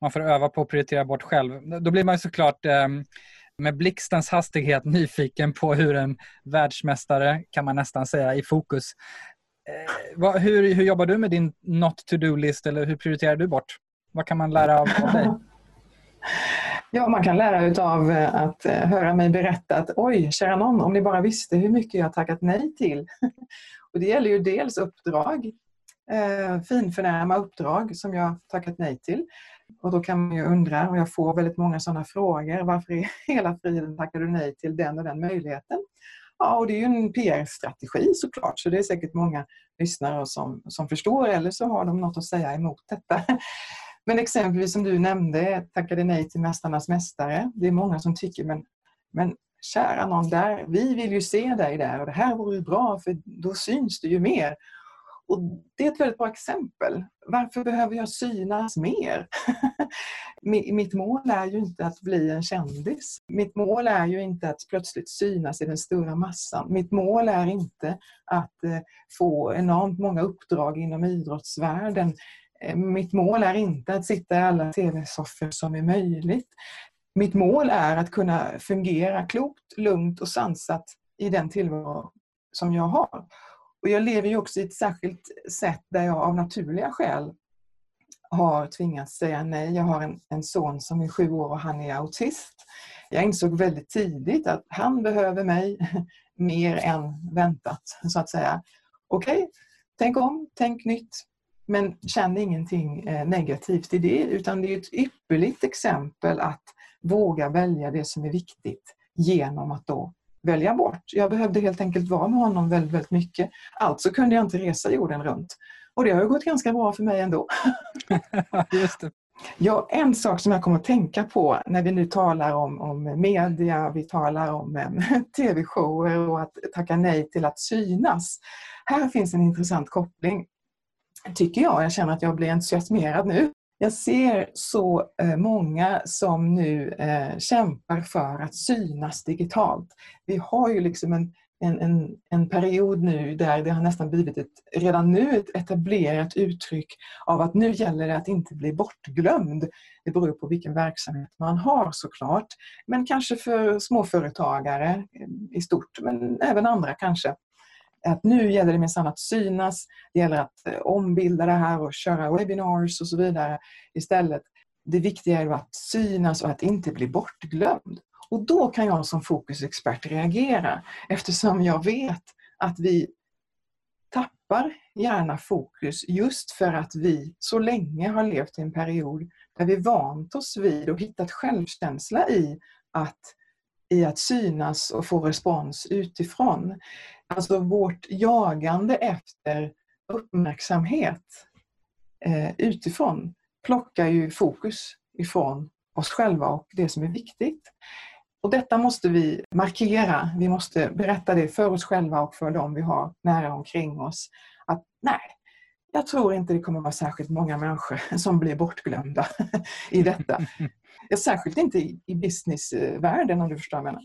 Man får öva på att prioritera bort själv. Då blir man ju såklart eh, med blixtens hastighet nyfiken på hur en världsmästare, kan man nästan säga, i fokus. Eh, vad, hur, hur jobbar du med din not to do-list eller hur prioriterar du bort? Vad kan man lära av, av dig? Ja, man kan lära av eh, att eh, höra mig berätta att oj, kära någon, om ni bara visste hur mycket jag tackat nej till. Och det gäller ju dels uppdrag, eh, finförnäma uppdrag som jag tackat nej till. Och då kan man ju undra, och jag får väldigt många sådana frågor, varför i hela friden tackar du nej till den och den möjligheten? Ja, och det är ju en PR-strategi såklart, så det är säkert många lyssnare som, som förstår, eller så har de något att säga emot detta. Men exempelvis som du nämnde, tackade nej till Mästarnas Mästare. Det är många som tycker, men, men kära någon, där, vi vill ju se dig där och det här vore ju bra för då syns du ju mer. Och Det är ett väldigt bra exempel. Varför behöver jag synas mer? Mitt mål är ju inte att bli en kändis. Mitt mål är ju inte att plötsligt synas i den stora massan. Mitt mål är inte att eh, få enormt många uppdrag inom idrottsvärlden. Eh, mitt mål är inte att sitta i alla tv-soffor som är möjligt. Mitt mål är att kunna fungera klokt, lugnt och sansat i den tillvaro som jag har. Och jag lever ju också i ett särskilt sätt där jag av naturliga skäl har tvingats säga nej. Jag har en, en son som är sju år och han är autist. Jag insåg väldigt tidigt att han behöver mig mer än väntat, så att säga. Okej, okay, tänk om, tänk nytt. Men känn ingenting eh, negativt i det, utan det är ett ypperligt exempel att våga välja det som är viktigt genom att då välja bort. Jag behövde helt enkelt vara med honom väldigt, väldigt mycket. Alltså kunde jag inte resa jorden runt. Och det har gått ganska bra för mig ändå. Just det. Ja, en sak som jag kommer att tänka på när vi nu talar om, om media, vi talar om um, tv-shower och att tacka nej till att synas. Här finns en intressant koppling, tycker jag. Jag känner att jag blir entusiasmerad nu. Jag ser så eh, många som nu eh, kämpar för att synas digitalt. Vi har ju liksom en, en, en, en, period nu där det har nästan blivit ett, redan nu ett etablerat uttryck av att nu gäller det att inte bli bortglömd. Det beror på vilken verksamhet man har såklart, men kanske för småföretagare eh, i stort, men även andra kanske att nu gäller det minsann att synas, det gäller att eh, ombilda det här och köra webinars och så vidare istället. Det viktiga är att synas och att inte bli bortglömd. Och då kan jag som fokusexpert reagera eftersom jag vet att vi tappar gärna fokus just för att vi så länge har levt i en period där vi vant oss vid och hittat självkänsla i att, i att synas och få respons utifrån. Alltså vårt jagande efter uppmärksamhet eh, utifrån plockar ju fokus ifrån oss själva och det som är viktigt. Och detta måste vi markera. Vi måste berätta det för oss själva och för dem vi har nära omkring oss. Att nej, jag tror inte det kommer vara särskilt många människor som blir bortglömda i detta. Särskilt inte i businessvärlden om du förstår vad jag menar.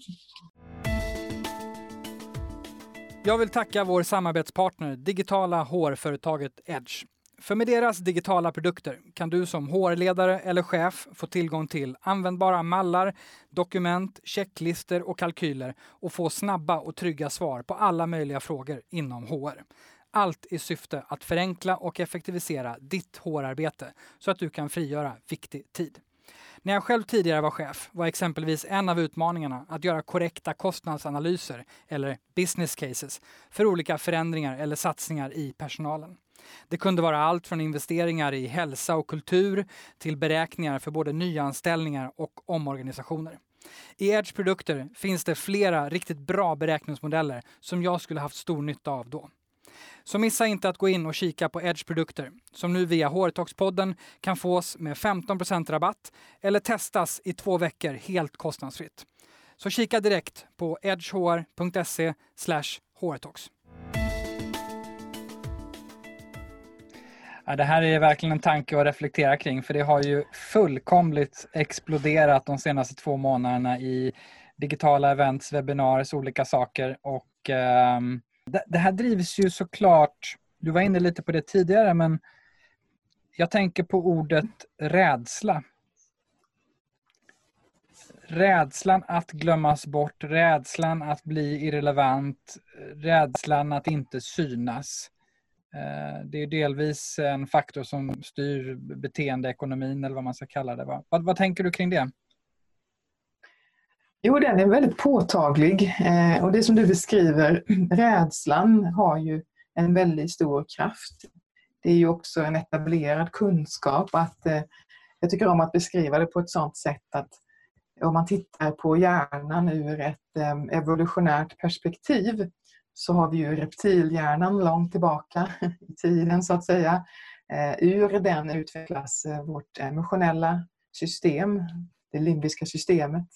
Jag vill tacka vår samarbetspartner, digitala hårföretaget Edge. För med deras digitala produkter kan du som HR-ledare eller chef få tillgång till användbara mallar, dokument, checklister och kalkyler och få snabba och trygga svar på alla möjliga frågor inom HR. Allt i syfte att förenkla och effektivisera ditt HR-arbete så att du kan frigöra viktig tid. När jag själv tidigare var chef var exempelvis en av utmaningarna att göra korrekta kostnadsanalyser eller business cases för olika förändringar eller satsningar i personalen. Det kunde vara allt från investeringar i hälsa och kultur till beräkningar för både nyanställningar och omorganisationer. I Edge produkter finns det flera riktigt bra beräkningsmodeller som jag skulle haft stor nytta av då. Så missa inte att gå in och kika på Edge produkter som nu via HR-talks-podden kan fås med 15 rabatt eller testas i två veckor helt kostnadsfritt. Så kika direkt på edgehr.se hrtalks. Ja, det här är verkligen en tanke att reflektera kring för det har ju fullkomligt exploderat de senaste två månaderna i digitala events, webbinarier, olika saker och eh, det här drivs ju såklart, du var inne lite på det tidigare, men jag tänker på ordet rädsla. Rädslan att glömmas bort, rädslan att bli irrelevant, rädslan att inte synas. Eh, det är delvis en faktor som styr beteendeekonomin eller vad man ska kalla det. Vad, vad tänker du kring det? Jo, den är väldigt påtaglig eh, och det som du beskriver, rädslan har ju en väldigt stor kraft. Det är ju också en etablerad kunskap att eh, jag tycker om att beskriva det på ett sådant sätt att om man tittar på hjärnan ur ett eh, evolutionärt perspektiv så har vi ju reptilhjärnan långt tillbaka i tiden så att säga. Ur den utvecklas vårt emotionella system, det limbiska systemet.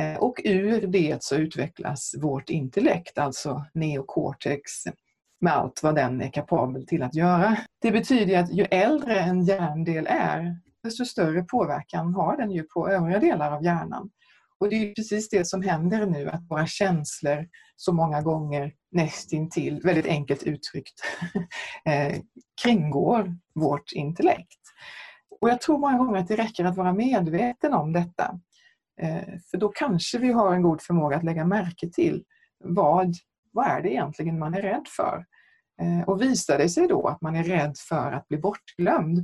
Eh, och ur det så utvecklas vårt intellekt, alltså neocortex, med allt vad den är kapabel till att göra. Det betyder att ju äldre en hjärndel är, desto större påverkan har den ju på övriga delar av hjärnan. Och det är precis det som händer nu, att våra känslor så många gånger nästintill, väldigt enkelt uttryckt, eh, kringgår vårt intellekt. Och jag tror många gånger att det räcker att vara medveten om detta. Eh, för då kanske vi har en god förmåga att lägga märke till vad, vad är det egentligen man är rädd för? Eh, och visar det sig då att man är rädd för att bli bortglömd,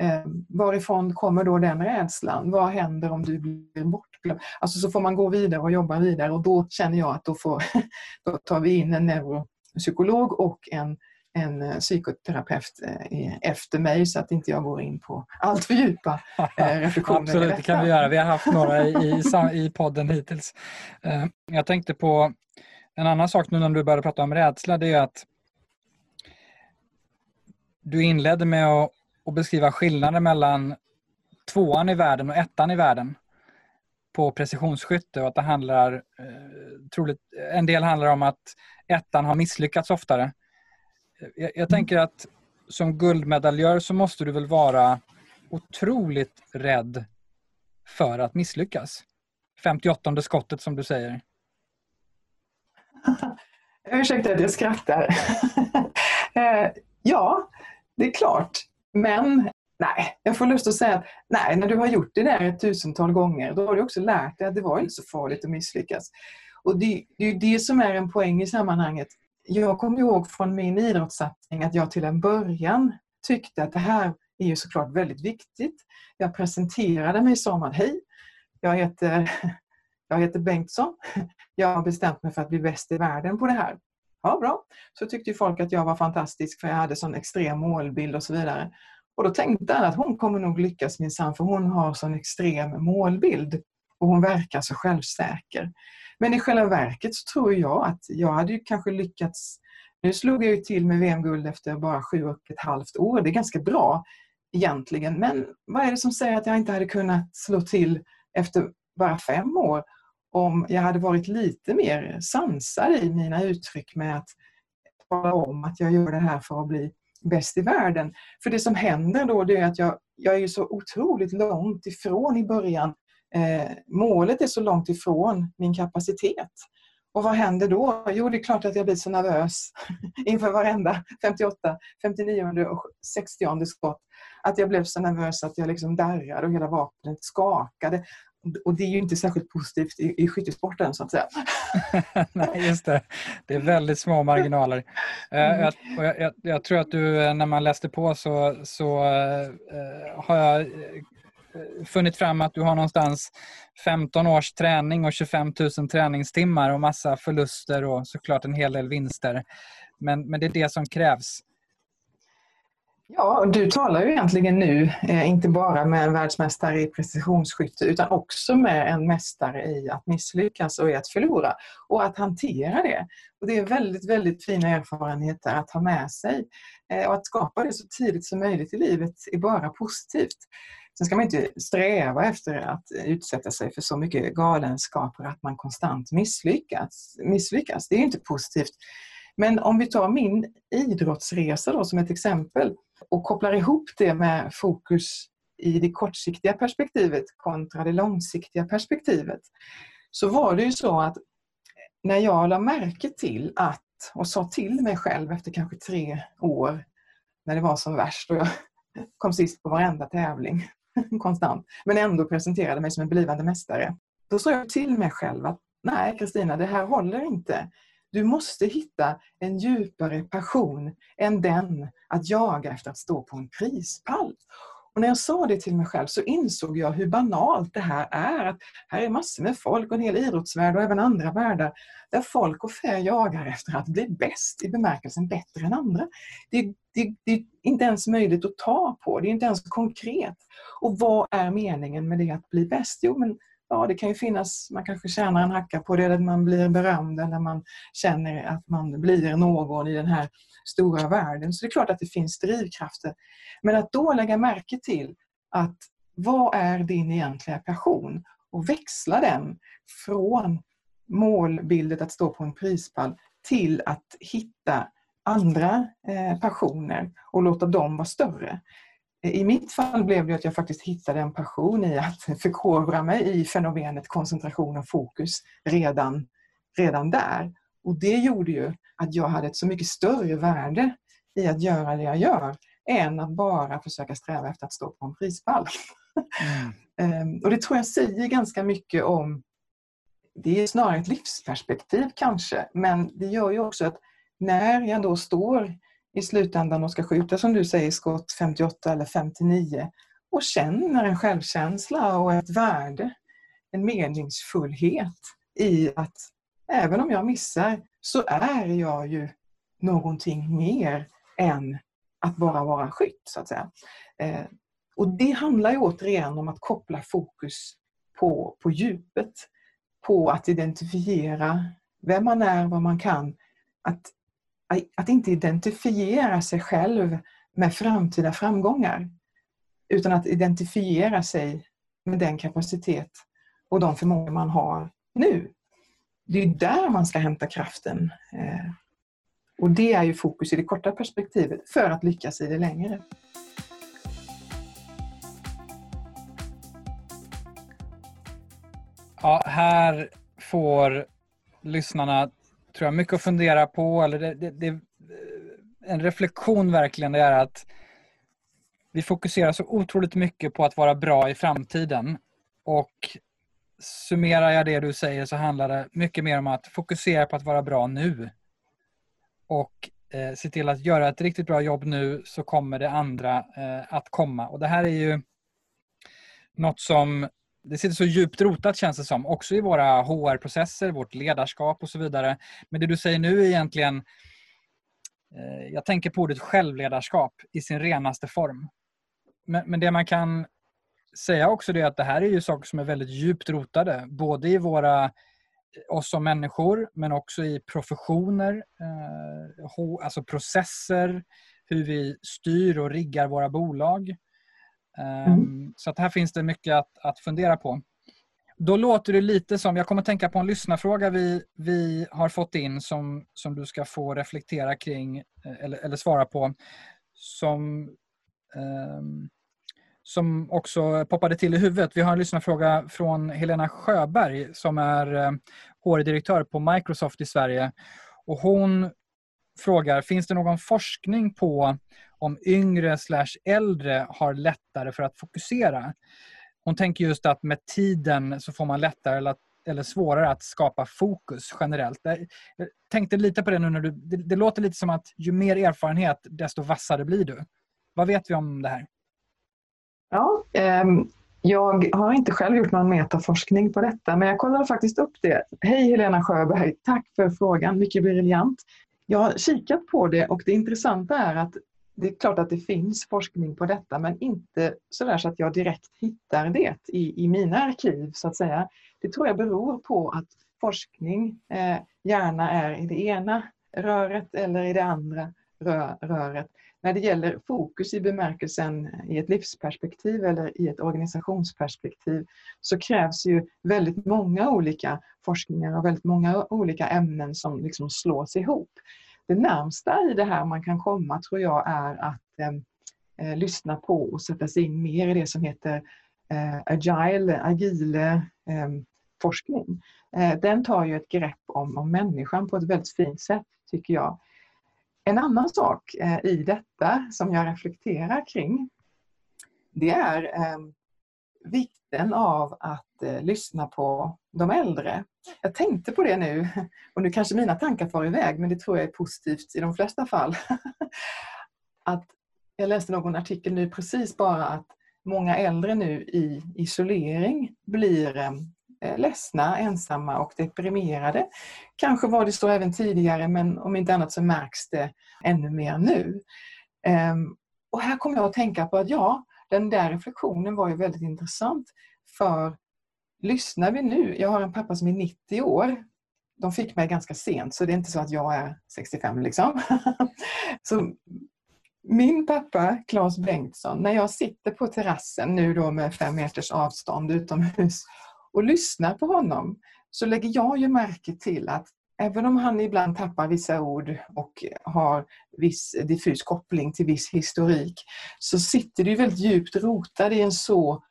eh, varifrån kommer då den rädslan? Vad händer om du blir bortglömd? Alltså så får man gå vidare och jobba vidare och då känner jag att då, får, då tar vi in en neuropsykolog och en en eh, psykoterapeut eh, efter mig så att inte jag går in på allt för djupa eh, reflektioner. Absolut, det kan vi göra. Vi har haft några i, i podden hittills. Jag tänkte på en annan sak nu när du började prata om rädsla. Det är att du inledde med att, beskriva skillnaden mellan tvåan i världen och ettan i världen på precisionsskytte och att det handlar, troligt, en del handlar om att ettan har misslyckats oftare jag, jag tänker att som guldmedaljör så måste du väl vara otroligt rädd för att misslyckas. 58 skottet som du säger. Ursäkta att jag skrattar. Eh, ja, det är klart. Men nej, jag får lust att säga att nej, när du har gjort det där ett tusental gånger, då har du också lärt dig att det var inte så farligt att misslyckas. Och det, det är det som är en poäng i sammanhanget jag kommer ihåg från min idrottssatsning att jag till en början tyckte att det här är ju såklart väldigt viktigt. Jag presenterade mig som att hej, jag heter, jag heter Bengtsson. Jag har bestämt mig för att bli bäst i världen på det här. Ja, bra. Så tyckte folk att jag var fantastisk för jag hade sån extrem målbild och så vidare. Och då tänkte jag att hon kommer nog lyckas minsann för hon har sån extrem målbild och hon verkar så självsäker. Men i själva verket så tror jag att jag hade kanske lyckats nu slog jag ju till med VM-guld efter bara sju och ett halvt år. Det är ganska bra egentligen. Men vad är det som säger att jag inte hade kunnat slå till efter bara fem år om jag hade varit lite mer sansad i mina uttryck med att tala om att jag gör det här för att bli bäst i världen. För det som händer då det är att jag, jag är så otroligt långt ifrån i början Eh, målet är så långt ifrån min kapacitet. Och vad händer då? Jo, det är klart att jag blir så nervös inför varenda 58, 59 och 60 skott. Att jag blev så nervös att jag liksom darrade och hela vapnet skakade. Och det är ju inte särskilt positivt i, i skyttesporten så att säga. Nej, just det. Det är väldigt små marginaler. Eh, mm. Jag, jag, jag, tror att du, eh, när man läste på så, så uh, har jag funnit fram att du har någonstans 15 års träning och 25 000 träningstimmar och massa förluster och såklart en hel del vinster. Men, men det är det som krävs. Ja, du talar ju egentligen nu eh, inte bara med en världsmästare i precisionsskytte utan också med en mästare i att misslyckas och i att förlora och att hantera det. Och Det är väldigt, väldigt fina erfarenheter att ha med sig. Eh, och att skapa det så tidigt som möjligt i livet är bara positivt. Sen ska man inte sträva efter att utsätta sig för så mycket galenskaper att man konstant misslyckas. misslyckas. Det är inte positivt. Men om vi tar min idrottsresa då som ett exempel och kopplar ihop det med fokus i det kortsiktiga perspektivet kontra det långsiktiga perspektivet så var det ju så att när jag la märke till att och sa till mig själv efter kanske tre år när det var som värst och jag kom sist på varenda tävling konstant men ändå presenterade mig som en blivande mästare. Då sa jag till mig själv att nej Kristina, det här håller inte. Du måste hitta en djupare passion än den att jaga efter att stå på en prispall. Och när jag sa det till mig själv så insåg jag hur banalt det här är. Att här är massor med folk och en hel idrottsvärld och även andra världar där folk och fä jagar efter att bli bäst i bemärkelsen bättre än andra. Det, det, det, är inte ens möjligt att ta på, det är inte ens konkret. Och vad är meningen med det att bli bäst? Jo, men ja, det kan ju finnas, man kanske tjänar en hacka på det, eller man blir berömd eller man känner att man blir någon i den här stora världen. Så det är klart att det finns drivkrafter. Men att då lägga märke till att vad är din egentliga passion? Och växla den från målbildet att stå på en prispall till att hitta andra eh, passioner och låta dem vara större. I mitt fall blev det att jag faktiskt hittade en passion i att förkovra mig i fenomenet koncentration och fokus redan, redan där. Och det gjorde ju att jag hade ett så mycket större värde i att göra det jag gör än att bara försöka sträva efter att stå på en prispall. Mm. Ehm, och det tror jag säger ganska mycket om, det är snarare ett livsperspektiv kanske, men det gör ju också att när jag då står i slutändan och ska skjuta, som du säger, skott 58 eller 59 och känner en självkänsla och ett värde, en meningsfullhet i att även om jag missar så är jag ju någonting mer än att bara vara skytt, så att säga. Eh, och det handlar ju återigen om att koppla fokus på, på djupet, på att identifiera vem man är, vad man kan, att att inte identifiera sig själv med framtida framgångar. Utan att identifiera sig med den kapacitet och de förmågor man har nu. Det är där man ska hämta kraften. Eh, och det är ju fokus i det korta perspektivet för att lyckas i det längre. Ja, här får lyssnarna tror jag, mycket att fundera på. Eller det, det, det, en reflektion verkligen det är att vi fokuserar så otroligt mycket på att vara bra i framtiden. Och summerar jag det du säger så handlar det mycket mer om att fokusera på att vara bra nu. Och eh, se till att göra ett riktigt bra jobb nu så kommer det andra eh, att komma. Och det här är ju något som det sitter så djupt rotat känns det som, också i våra HR-processer, vårt ledarskap och så vidare. Men det du säger nu är egentligen, eh, jag tänker på ordet självledarskap i sin renaste form. Men, men det man kan säga också är att det här är ju saker som är väldigt djupt rotade, både i våra eh, oss som människor men också i professioner, eh, alltså processer, hur vi styr och riggar våra bolag. Mm. Ehm, så att här finns det mycket att, att fundera på. Då låter det lite som, jag kommer att tänka på en lyssnarfråga vi, vi har fått in som, som du ska få reflektera kring eh, eller, eller svara på. Som, um, som också poppade till i huvudet. Vi har en lyssnarfråga från Helena Sjöberg som är HR-direktör på Microsoft i Sverige. Och hon frågar, finns det någon forskning på om yngre slash äldre har lättare för att fokusera? Hon tänker just att med tiden så får man lättare eller svårare att skapa fokus generellt. Jag tänkte lite på det nu när du... Det, det låter lite som att ju mer erfarenhet desto vassare blir du. Vad vet vi om det här? Ja, um... jag har inte själv gjort någon metaforskning på detta men jag kollade faktiskt upp det. Hej Helena Sjöberg, tack för frågan, mycket briljant. Jag har kikat på det och det intressanta är att det är klart att det finns forskning på detta men inte så så att jag direkt hittar det i, i mina arkiv så att säga. Det tror jag beror på att forskning eh, gärna är i det ena röret eller i det andra rö röret. När det gäller fokus i bemärkelsen i ett livsperspektiv eller i ett organisationsperspektiv så krävs ju väldigt många olika forskningar och väldigt många olika ämnen som liksom slås ihop. Det närmsta i det här man kan komma tror jag är att eh, eh, lyssna på och sätta sig in mer i det som heter eh, agile, agile eh, forskning. Eh, den tar ju ett grepp om, om människan på ett väldigt fint sätt tycker jag. En annan sak eh, i detta som jag reflekterar kring det är eh, vikten av att eh, lyssna på de äldre. Jag tänkte på det nu och nu kanske mina tankar far iväg men det tror jag är positivt i de flesta fall. att jag läste någon artikel nu precis bara att många äldre nu i isolering blir eh, ledsna, ensamma och deprimerade. Kanske var det så även tidigare men om inte annat så märks det ännu mer nu. Ehm, och här kommer jag att tänka på att ja, den där reflektionen var ju väldigt intressant. För lyssnar vi nu, jag har en pappa som är 90 år. De fick mig ganska sent så det är inte så att jag är 65 liksom. så min pappa, Claes Bengtsson, när jag sitter på terrassen nu då med fem meters avstånd utomhus och lyssnar på honom så lägger jag ju märke till att även om han ibland tappar vissa ord och har viss diffus koppling till viss historik så sitter det väldigt djupt rotad i en så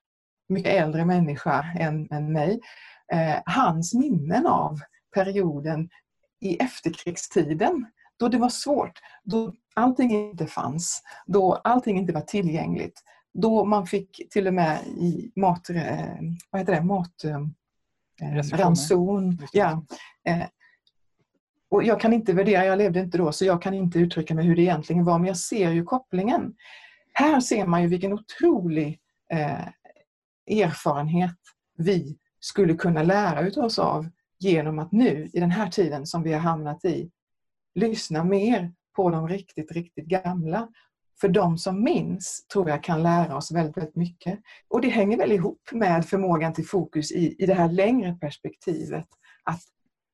mycket äldre människa än, än mig. Eh, hans minnen av perioden i efterkrigstiden då det var svårt, då allting inte fanns, då allting inte var tillgängligt då man fick till och med i mat, eh, vad heter det, mat, eh, ranson. Ja. Eh, och jag kan inte värdera, jag levde inte då så jag kan inte uttrycka mig hur det egentligen var men jag ser ju kopplingen. Här ser man ju vilken otrolig eh, erfarenhet vi skulle kunna lära oss av genom att nu i den här tiden som vi har hamnat i lyssna mer på de riktigt, riktigt gamla för de som minns tror jag kan lära oss väldigt, väldigt mycket. Och det hänger väl ihop med förmågan till fokus i, i det här längre perspektivet. Att,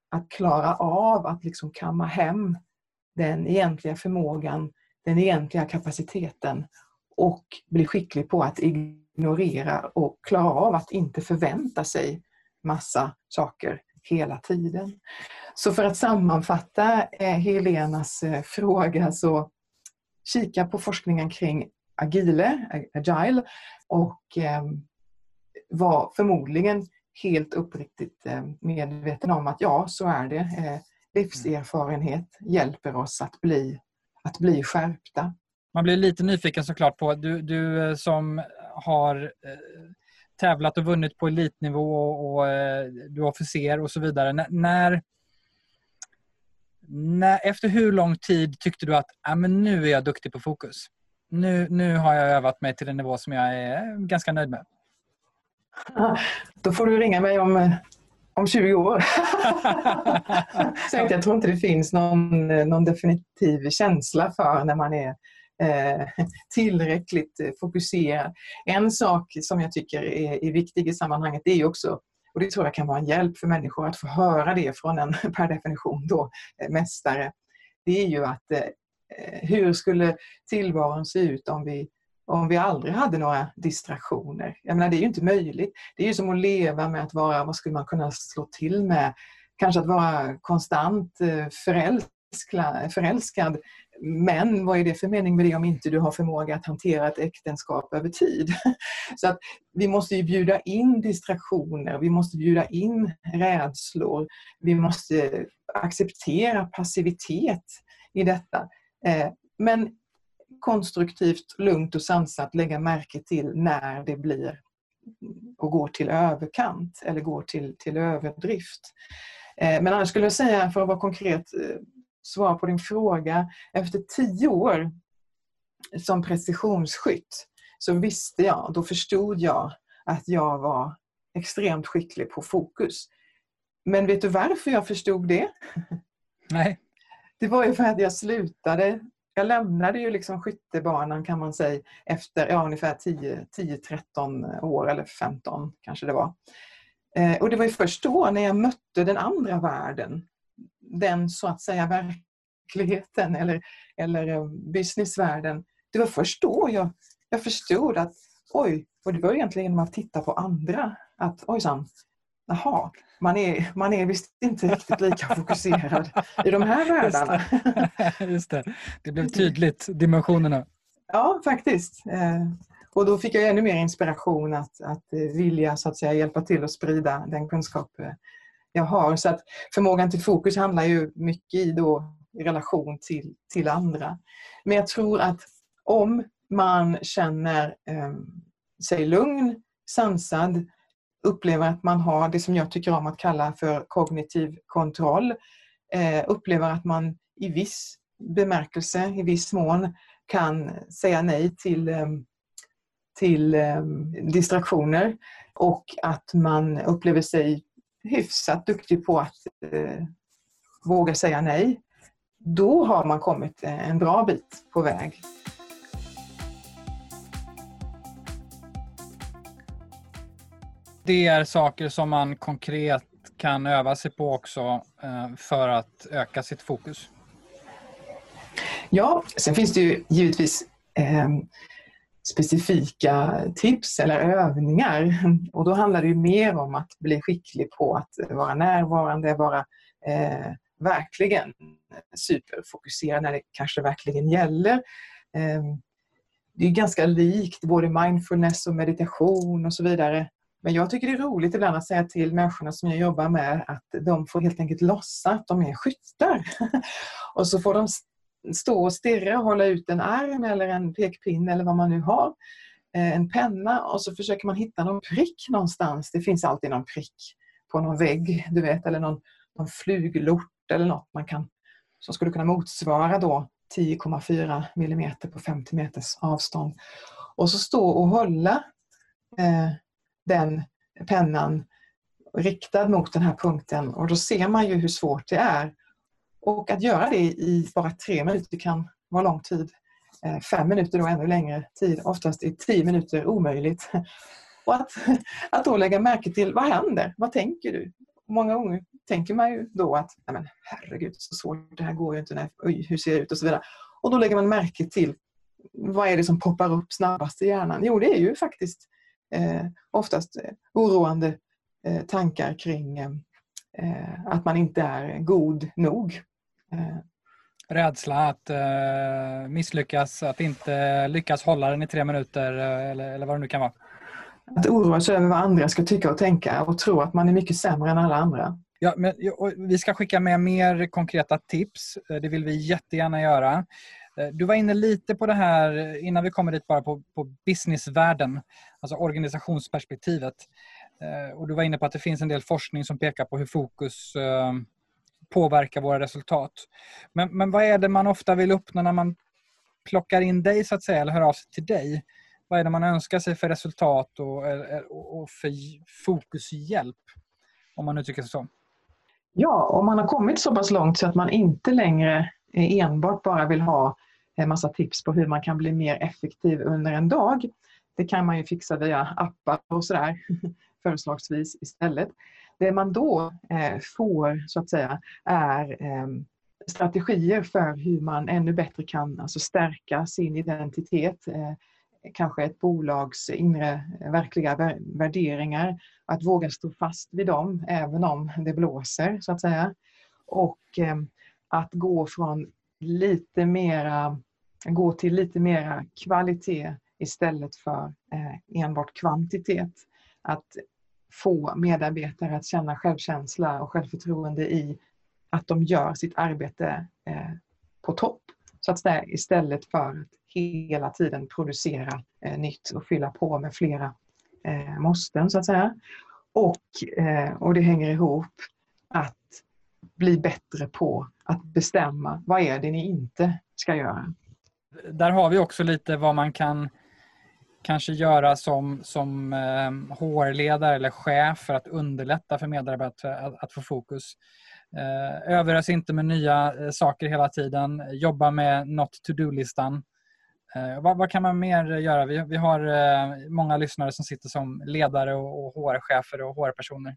att klara av att liksom kamma hem den egentliga förmågan, den egentliga kapaciteten och bli skicklig på att ignorera och klara av att inte förvänta sig massa saker hela tiden. Så för att sammanfatta eh, Helenas eh, fråga så kika på forskningen kring agile, agile och ehm, var förmodligen helt uppriktigt ehm, medveten om att ja, så är det. Eh, livserfarenhet hjälper oss att bli, att bli skärpta. Man blir lite nyfiken såklart på, du, du som har eh, tävlat och vunnit på elitnivå och, och eh, du är officer och så vidare. N när, när, efter hur lång tid tyckte du att ah, men nu är jag duktig på fokus? Nu, nu har jag övat mig till en nivå som jag är ganska nöjd med. Då får du ringa mig om, om 20 år. Så jag tror inte det finns någon, någon definitiv känsla för när man är Eh, tillräckligt eh, fokuserad. En sak som jag tycker är, är viktig i sammanhanget det är ju också och det tror jag kan vara en hjälp för människor att få höra det från en per definition då, eh, mästare. Det är ju att eh, hur skulle tillvaron se ut om vi, om vi aldrig hade några distraktioner? Jag menar, det är ju inte möjligt. Det är ju som att leva med att vara, vad skulle man kunna slå till med? Kanske att vara konstant förälskad förälskad. Men vad är det för mening med det om inte du har förmåga att hantera ett äktenskap över tid? Så att vi måste ju bjuda in distraktioner, vi måste bjuda in rädslor, vi måste acceptera passivitet i detta. Eh, men konstruktivt, lugnt och sansat lägga märke till när det blir och går till överkant eller går till, till överdrift. Eh, men annars skulle jag säga, för att vara konkret, eh, svara på din fråga. Efter tio år som precisionsskytt så visste jag, då förstod jag att jag var extremt skicklig på fokus. Men vet du varför jag förstod det? Nej. Det var ju för att jag slutade jag lämnade ju liksom skyttebanan kan man säga efter ja, ungefär 10-13 år eller 15 kanske det var. Eh, och det var ju först då när jag mötte den andra världen, den så att säga verkligheten eller, eller eh, businessvärlden. Det var först då jag, jag förstod att oj, och det var egentligen genom att titta på andra att ojsan, jaha, man är, man är visst inte riktigt lika fokuserad i de här världarna. Just det. Just det. det blev tydligt, dimensionerna. Ja, faktiskt. Eh, och då fick jag ännu mer inspiration att, att vilja så att säga, hjälpa till att sprida den kunskap eh, jag har. Så att förmågan till fokus handlar ju mycket i, då, i relation till, till andra. Men jag tror att om man känner eh, sig lugn, sansad, upplever att man har det som jag tycker om att kalla för kognitiv kontroll. Eh, upplever att man i viss bemärkelse, i viss mån kan säga nej till, eh, till ehm, distraktioner och att man upplever sig hyfsat duktig på att eh, våga säga nej. Då har man kommit en bra bit på väg. det är saker som man konkret kan öva sig på också eh, för att öka sitt fokus? Ja, sen finns det ju givetvis eh, specifika tips eller övningar. Och då handlar det mer om att bli skicklig på att vara närvarande, vara eh, verkligen superfokuserad när det kanske verkligen gäller. Eh, det är ganska likt både mindfulness och meditation och så vidare. Men jag tycker det är roligt ibland att säga till människorna som jag jobbar med att de får helt enkelt låtsas att de är skyttar. och så får de stå och stirra och hålla ut en arm eller en pekpinne eller vad man nu har. Eh, en penna och så försöker man hitta någon prick någonstans. Det finns alltid någon prick på någon vägg, du vet, eller någon, någon fluglort eller något man kan, som skulle kunna motsvara då 10,4 millimeter på 50 meters avstånd. Och så stå och hålla eh, den pennan riktad mot den här punkten och då ser man ju hur svårt det är. Och att göra det i bara tre minuter kan vara lång tid. Eh, fem minuter då ännu längre tid. Oftast är tio minuter omöjligt. Och att, att då lägga märke till vad händer? Vad tänker du? Många gånger tänker man ju då att Nej men herregud så svårt, det här går ju inte. Nej, oj, hur ser det ut? Och så vidare. Och då lägger man märke till vad är det som poppar upp snabbast i hjärnan? Jo, det är ju faktiskt eh, oftast eh, oroande eh, tankar kring eh, eh, att man inte är god nog. Rädsla att eh, misslyckas, att inte lyckas hålla den i tre minuter eller, eller vad det nu kan vara. Att oroa sig över vad andra ska tycka och tänka och tro att man är mycket sämre än alla andra. Ja, men, vi ska skicka med mer konkreta tips. Det vill vi jättegärna göra. Eh, du var inne lite på det här eh, innan vi kommer dit bara på, på businessvärlden, alltså organisationsperspektivet. Eh, och du var inne på att det finns en del forskning som pekar på hur fokus påverkar våra resultat. Men, men vad är det man ofta vill uppnå när man plockar in dig så att säga, eller hör av sig till dig? Vad är det man önskar sig för resultat och, och för fokushjälp? Om man uttrycker sig så. Ja, om man har kommit så pass långt så att man inte längre eh, enbart bara vill ha en massa tips på hur man kan bli mer effektiv under en dag. Det kan man ju fixa via appar och sådär förslagsvis istället. Det man då eh, får så att säga är eh, strategier för hur man ännu bättre kan alltså, stärka sin identitet, eh, kanske ett bolags inre eh, verkliga värderingar, att våga stå fast vid dem även om det blåser så att säga. Och ehm, att gå från lite mera, gå till lite mera kvalitet istället för eh, enbart kvantitet. Att få medarbetare att känna självkänsla och självförtroende i att de gör sitt arbete eh, på topp. Så att säga, istället för att hela tiden producera eh, nytt och fylla på med flera eh, måsten så att säga. Och, eh, och det hänger ihop att bli bättre på att bestämma vad är det ni inte ska göra. Där har vi också lite vad man kan kanske göra som, som eh, HR-ledare eller chef för att underlätta för medarbetare att, att få fokus. Eh, överös inte med nya eh, saker hela tiden. Jobba med not to-do-listan. Eh, vad, vad, kan man mer göra? Vi, vi har eh, många lyssnare som sitter som ledare och, och HR-chefer och HR-personer.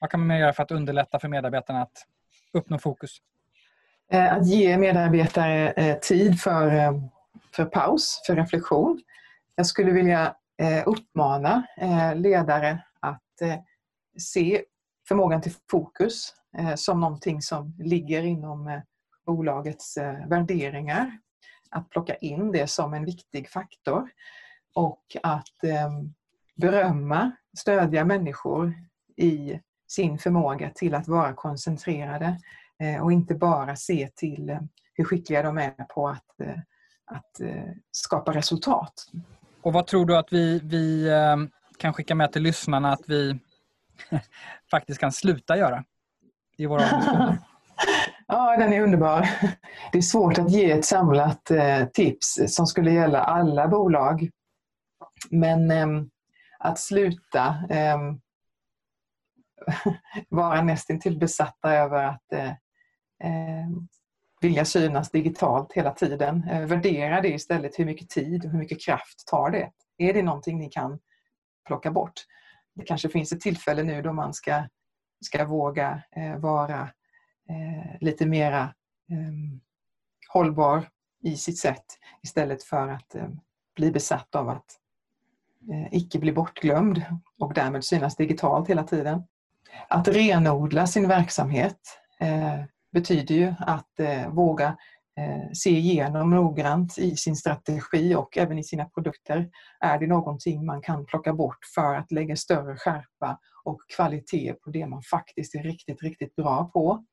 Vad kan man mer göra för att underlätta för medarbetarna att uppnå fokus? Eh, att ge medarbetare eh, tid för, eh, för paus, för reflektion. Jag skulle vilja eh, uppmana eh, ledare att eh, se förmågan till fokus som någonting som ligger inom bolagets värderingar. Att plocka in det som en viktig faktor och att ehm, berömma, stödja människor i sin förmåga till att vara koncentrerade och inte bara se till hur skickliga de är på att, att skapa resultat. Och vad tror du att vi, vi kan skicka med till lyssnarna att vi faktiskt kan sluta göra i våra Ja, den är underbar. Det är svårt att ge ett samlat tips som skulle gälla alla bolag. Men ehm, att sluta ehm, vara nästintill besatta över att eh, eh, vilja synas digitalt hela tiden. Eh, värdera det istället. Hur mycket tid och hur mycket kraft tar det? Är det någonting ni kan plocka bort? Det kanske finns ett tillfälle nu då man ska, ska våga eh, vara eh, lite mera ehm, hållbar i sitt sätt istället för att bli besatt av att icke bli bortglömd och därmed synas digitalt hela tiden. Att renodla sin verksamhet betyder ju att eh, våga eh, se igenom noggrant i sin strategi och även i sina produkter. Är det någonting man kan plocka bort för att lägga större skärpa och kvalitet på det man faktiskt är riktigt, riktigt bra på?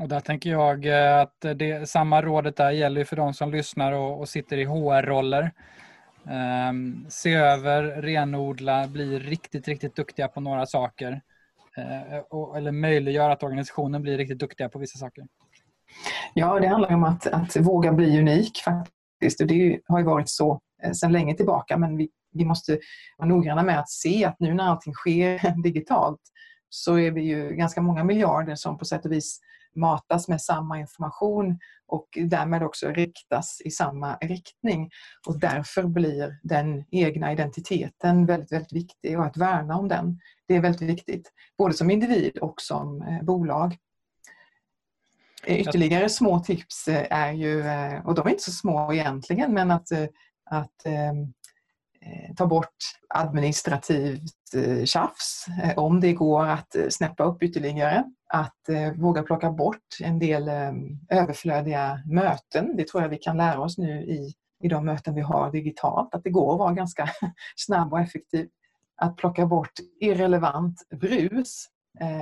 Och där tänker jag eh, att det, samma rådet där gäller för de som lyssnar och, och sitter i HR-roller. Um, ehm, se över, renodla, bli riktigt, riktigt duktiga på några saker. Eh, eh, och, eller möjliggör att organisationen blir riktigt duktiga på vissa saker. Ja, det handlar om att, att våga bli unik faktiskt. Och det har ju varit så eh, sedan länge tillbaka men vi, vi måste vara noggranna med att se att nu när allting sker digitalt så är vi ju ganska många miljarder som på sätt och vis matas med samma information och därmed också riktas i samma riktning. Och därför blir den egna identiteten väldigt, väldigt viktig och att värna om den. Det är väldigt viktigt, både som individ och som eh, bolag. Ytterligare små tips eh, är ju, eh, och de är inte så små egentligen, men att, att Eh, ta bort administrativt eh, tjafs eh, om det går att snäppa upp ytterligare att eh, våga plocka bort en del eh, överflödiga möten. Det tror jag vi kan lära oss nu i, i de möten vi har digitalt, att det går att vara ganska snabb och effektiv. Att plocka bort irrelevant brus,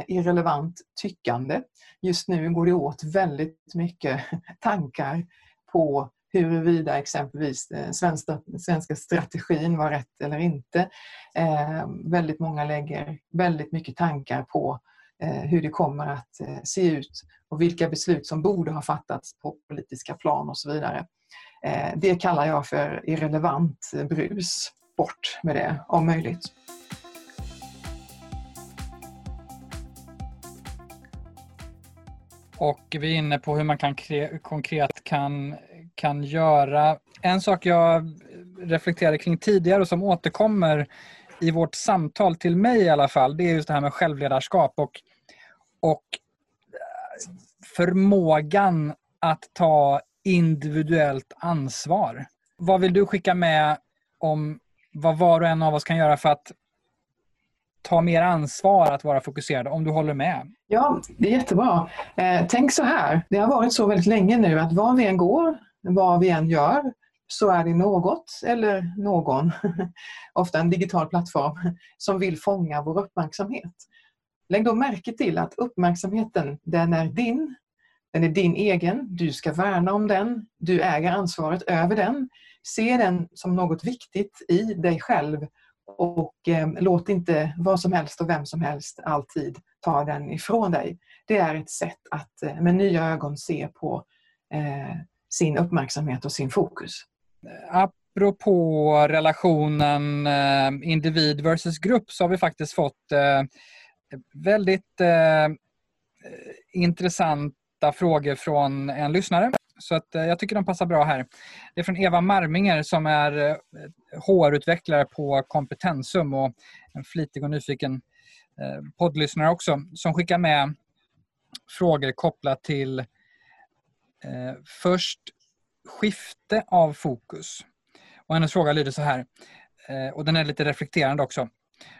irrelevant tyckande. Just nu går det åt väldigt mycket tankar på huruvida exempelvis eh, den svenska, strategin var rätt eller inte. Eh, väldigt många lägger väldigt mycket tankar på eh, hur det kommer att se ut och vilka beslut som borde ha fattats på politiska plan och så vidare. Det kallar jag för irrelevant brus. Bort med det om möjligt. Och vi är inne på hur man kan konkret kan, kan göra. En sak jag reflekterade kring tidigare och som återkommer i vårt samtal till mig i alla fall, det är just det här med självledarskap. Och och eh, förmågan att ta individuellt ansvar. Vad vill du skicka med om vad var och en av oss kan göra för att ta mer ansvar att vara fokuserad, om du håller med? Ja, det är jättebra. Eh, tänk så här, det har varit så väldigt länge nu att var vi än går, vad vi än gör, så är det något eller någon, ofta en digital plattform, som vill fånga vår uppmärksamhet. Lägg då märke till att uppmärksamheten, den är din, den är din egen, du ska värna om den, du äger ansvaret över den. Se den som något viktigt i dig själv och eh, låt inte vad som helst och vem som helst alltid ta den ifrån dig. Det är ett sätt att eh, med nya ögon se på eh, sin uppmärksamhet och sin fokus. Apropå relationen eh, individ versus grupp så har vi faktiskt fått eh, väldigt eh, intressanta frågor från en lyssnare. Så att, jag tycker de passar bra här. Det är från Eva Marminger som är HR-utvecklare på Kompetensum och en flitig och nyfiken poddlyssnare också som skickar med frågor kopplat till eh, Eh, först skifte av fokus. Och hennes fråga lyder så här, eh, och den är lite reflekterande också.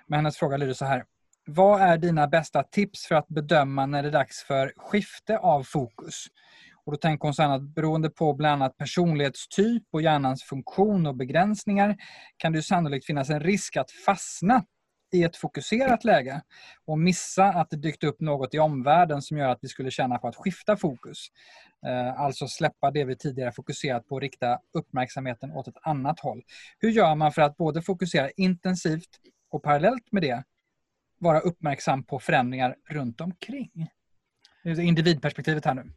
Men hennes fråga lyder så här. Vad är dina bästa tips för att bedöma när det är dags för skifte av fokus? Och då tänker hon så att beroende på bland annat personlighetstyp och hjärnans funktion och begränsningar kan det sannolikt finnas en risk att fastna i ett fokuserat läge och missa att det dykt upp något i omvärlden som gör att vi skulle känna på att skifta fokus. Eh, alltså släppa det vi tidigare fokuserat på och rikta uppmärksamheten åt ett annat håll. Hur gör man för att både fokusera intensivt och parallellt med det vara uppmärksam på förändringar runt omkring? Individperspektivet här nu.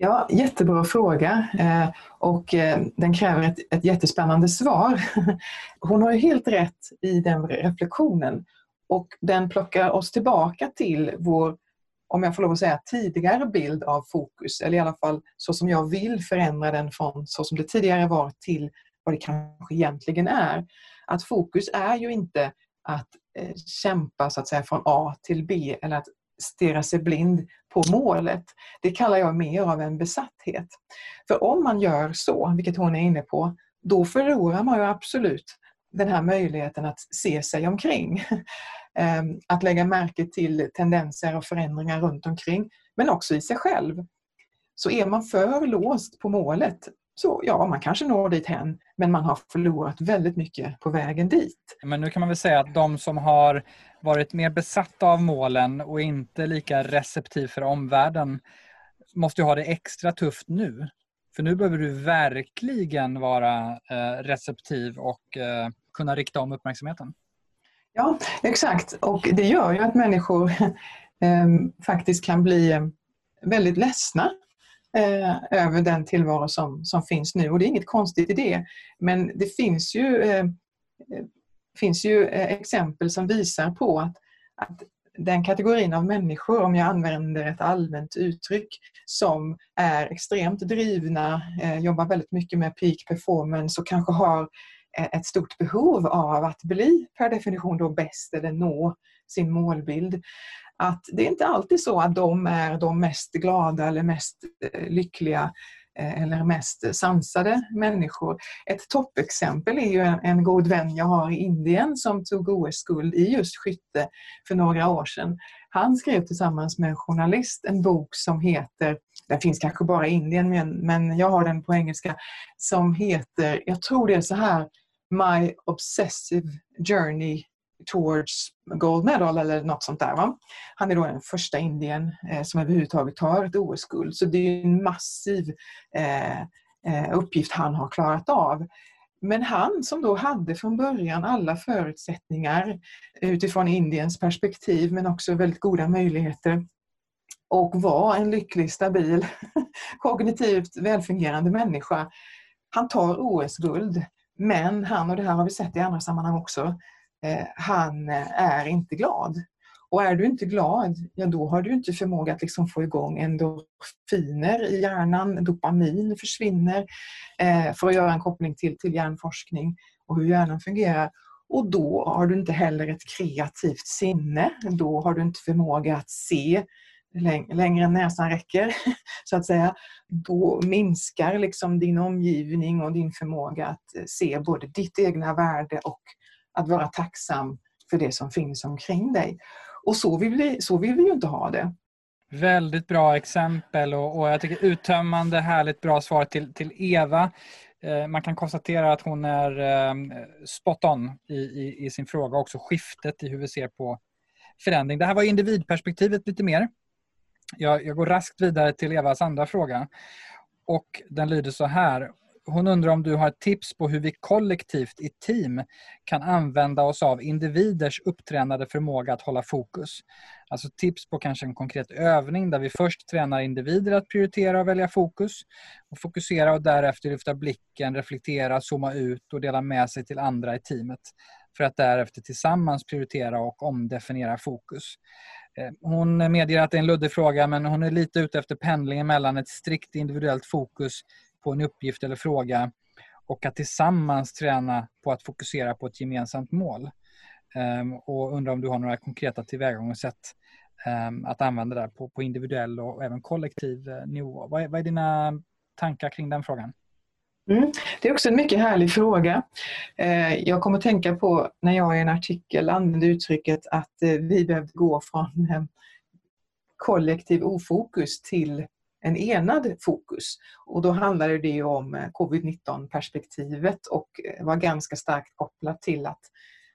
Ja, jättebra fråga eh, och eh, den kräver ett, ett jättespännande svar. Hon har ju helt rätt i den reflektionen och den plockar oss tillbaka till vår, om jag får lov att säga, tidigare bild av fokus, eller i alla fall så som jag vill förändra den från så som det tidigare var till vad det kanske egentligen är. Att fokus är ju inte att eh, kämpa så att säga från A till B eller att stirra sig blind på målet. Det kallar jag mer av en besatthet. För om man gör så, vilket hon är inne på, då förlorar man ju absolut den här möjligheten att se sig omkring. Ehm, att lägga märke till tendenser och förändringar runt omkring, men också i sig själv. Så är man för låst på målet, så ja, man kanske når dit hen, men man har förlorat väldigt mycket på vägen dit. Men nu kan man väl säga att de som har varit mer besatta av målen och inte lika receptiv för omvärlden måste ju ha det extra tufft nu. För nu behöver du verkligen vara eh, receptiv och eh, kunna rikta om uppmärksamheten. Ja, exakt. Och det gör ju att människor ehm, faktiskt kan bli eh, väldigt ledsna eh, över den tillvaro som, som finns nu. Och det är inget konstigt i det. Men det finns ju eh, finns ju eh, exempel som visar på att, att den kategorin av människor, om jag använder ett allmänt uttryck, som är extremt drivna, eh, jobbar väldigt mycket med peak performance och kanske har eh, ett stort behov av att bli per definition då bäst eller nå sin målbild. Att det är inte alltid så att de är de mest glada eller mest lyckliga Eh, eller mest sansade människor. Ett toppexempel är ju en, en god vän jag har i Indien som tog OS-guld i just skytte för några år sedan. Han skrev tillsammans med en journalist en bok som heter, den finns kanske bara i Indien men, men jag har den på engelska, som heter, jag tror det är så här, My Obsessive Journey Towards Gold Medal eller något sånt där. Va? Han är då den första indien eh, som överhuvudtaget tar ett OS-guld. Så det är en massiv eh, eh, uppgift han har klarat av. Men han som då hade från början alla förutsättningar utifrån Indiens perspektiv men också väldigt goda möjligheter och var en lycklig, stabil, kognitivt välfungerande människa. Han tar OS-guld men han, och det här har vi sett i andra sammanhang också, Eh, han eh, är inte glad. Och är du inte glad, ja då har du inte förmåga att liksom få igång endorfiner i hjärnan, dopamin försvinner, eh, för att göra en koppling till, till hjärnforskning och hur hjärnan fungerar. Och då har du inte heller ett kreativt sinne, då har du inte förmåga att se längre än näsan räcker, så att säga. Då minskar liksom din omgivning och din förmåga att eh, se både ditt egna värde och att vara tacksam för det som finns omkring dig. Och så vill vi, så vill vi ju inte ha det. Väldigt bra exempel och, och jag tycker uttömmande, härligt bra svar till, till Eva. Eh, man kan konstatera att hon är eh, spot on i, i, i, sin fråga, också skiftet i hur vi ser på förändring. Det här var individperspektivet lite mer. Jag, jag går raskt vidare till Evas andra fråga. Och den lyder så här. Hon undrar om du har ett tips på hur vi kollektivt i team kan använda oss av individers upptränade förmåga att hålla fokus. Alltså tips på kanske en konkret övning där vi först tränar individer att prioritera och välja fokus och fokusera och därefter lyfta blicken, reflektera, zooma ut och dela med sig till andra i teamet för att därefter tillsammans prioritera och omdefiniera fokus. Eh, hon medger att det är en luddig fråga men hon är lite ute efter pendlingen mellan ett strikt individuellt fokus på en uppgift eller fråga och att tillsammans träna på att fokusera på ett gemensamt mål. Ehm, och undrar om du har några konkreta tillvägagångssätt ehm, att använda där på, på individuell och även kollektiv eh, nivå. Vad är, vad är dina tankar kring den frågan? Mm. Det är också en mycket härlig fråga. Eh, jag kommer att tänka på när jag i en artikel använde uttrycket att eh, vi behövde gå från kollektiv ofokus till en enad fokus. Och då handlade det om eh, covid-19 perspektivet och eh, var ganska starkt kopplat till att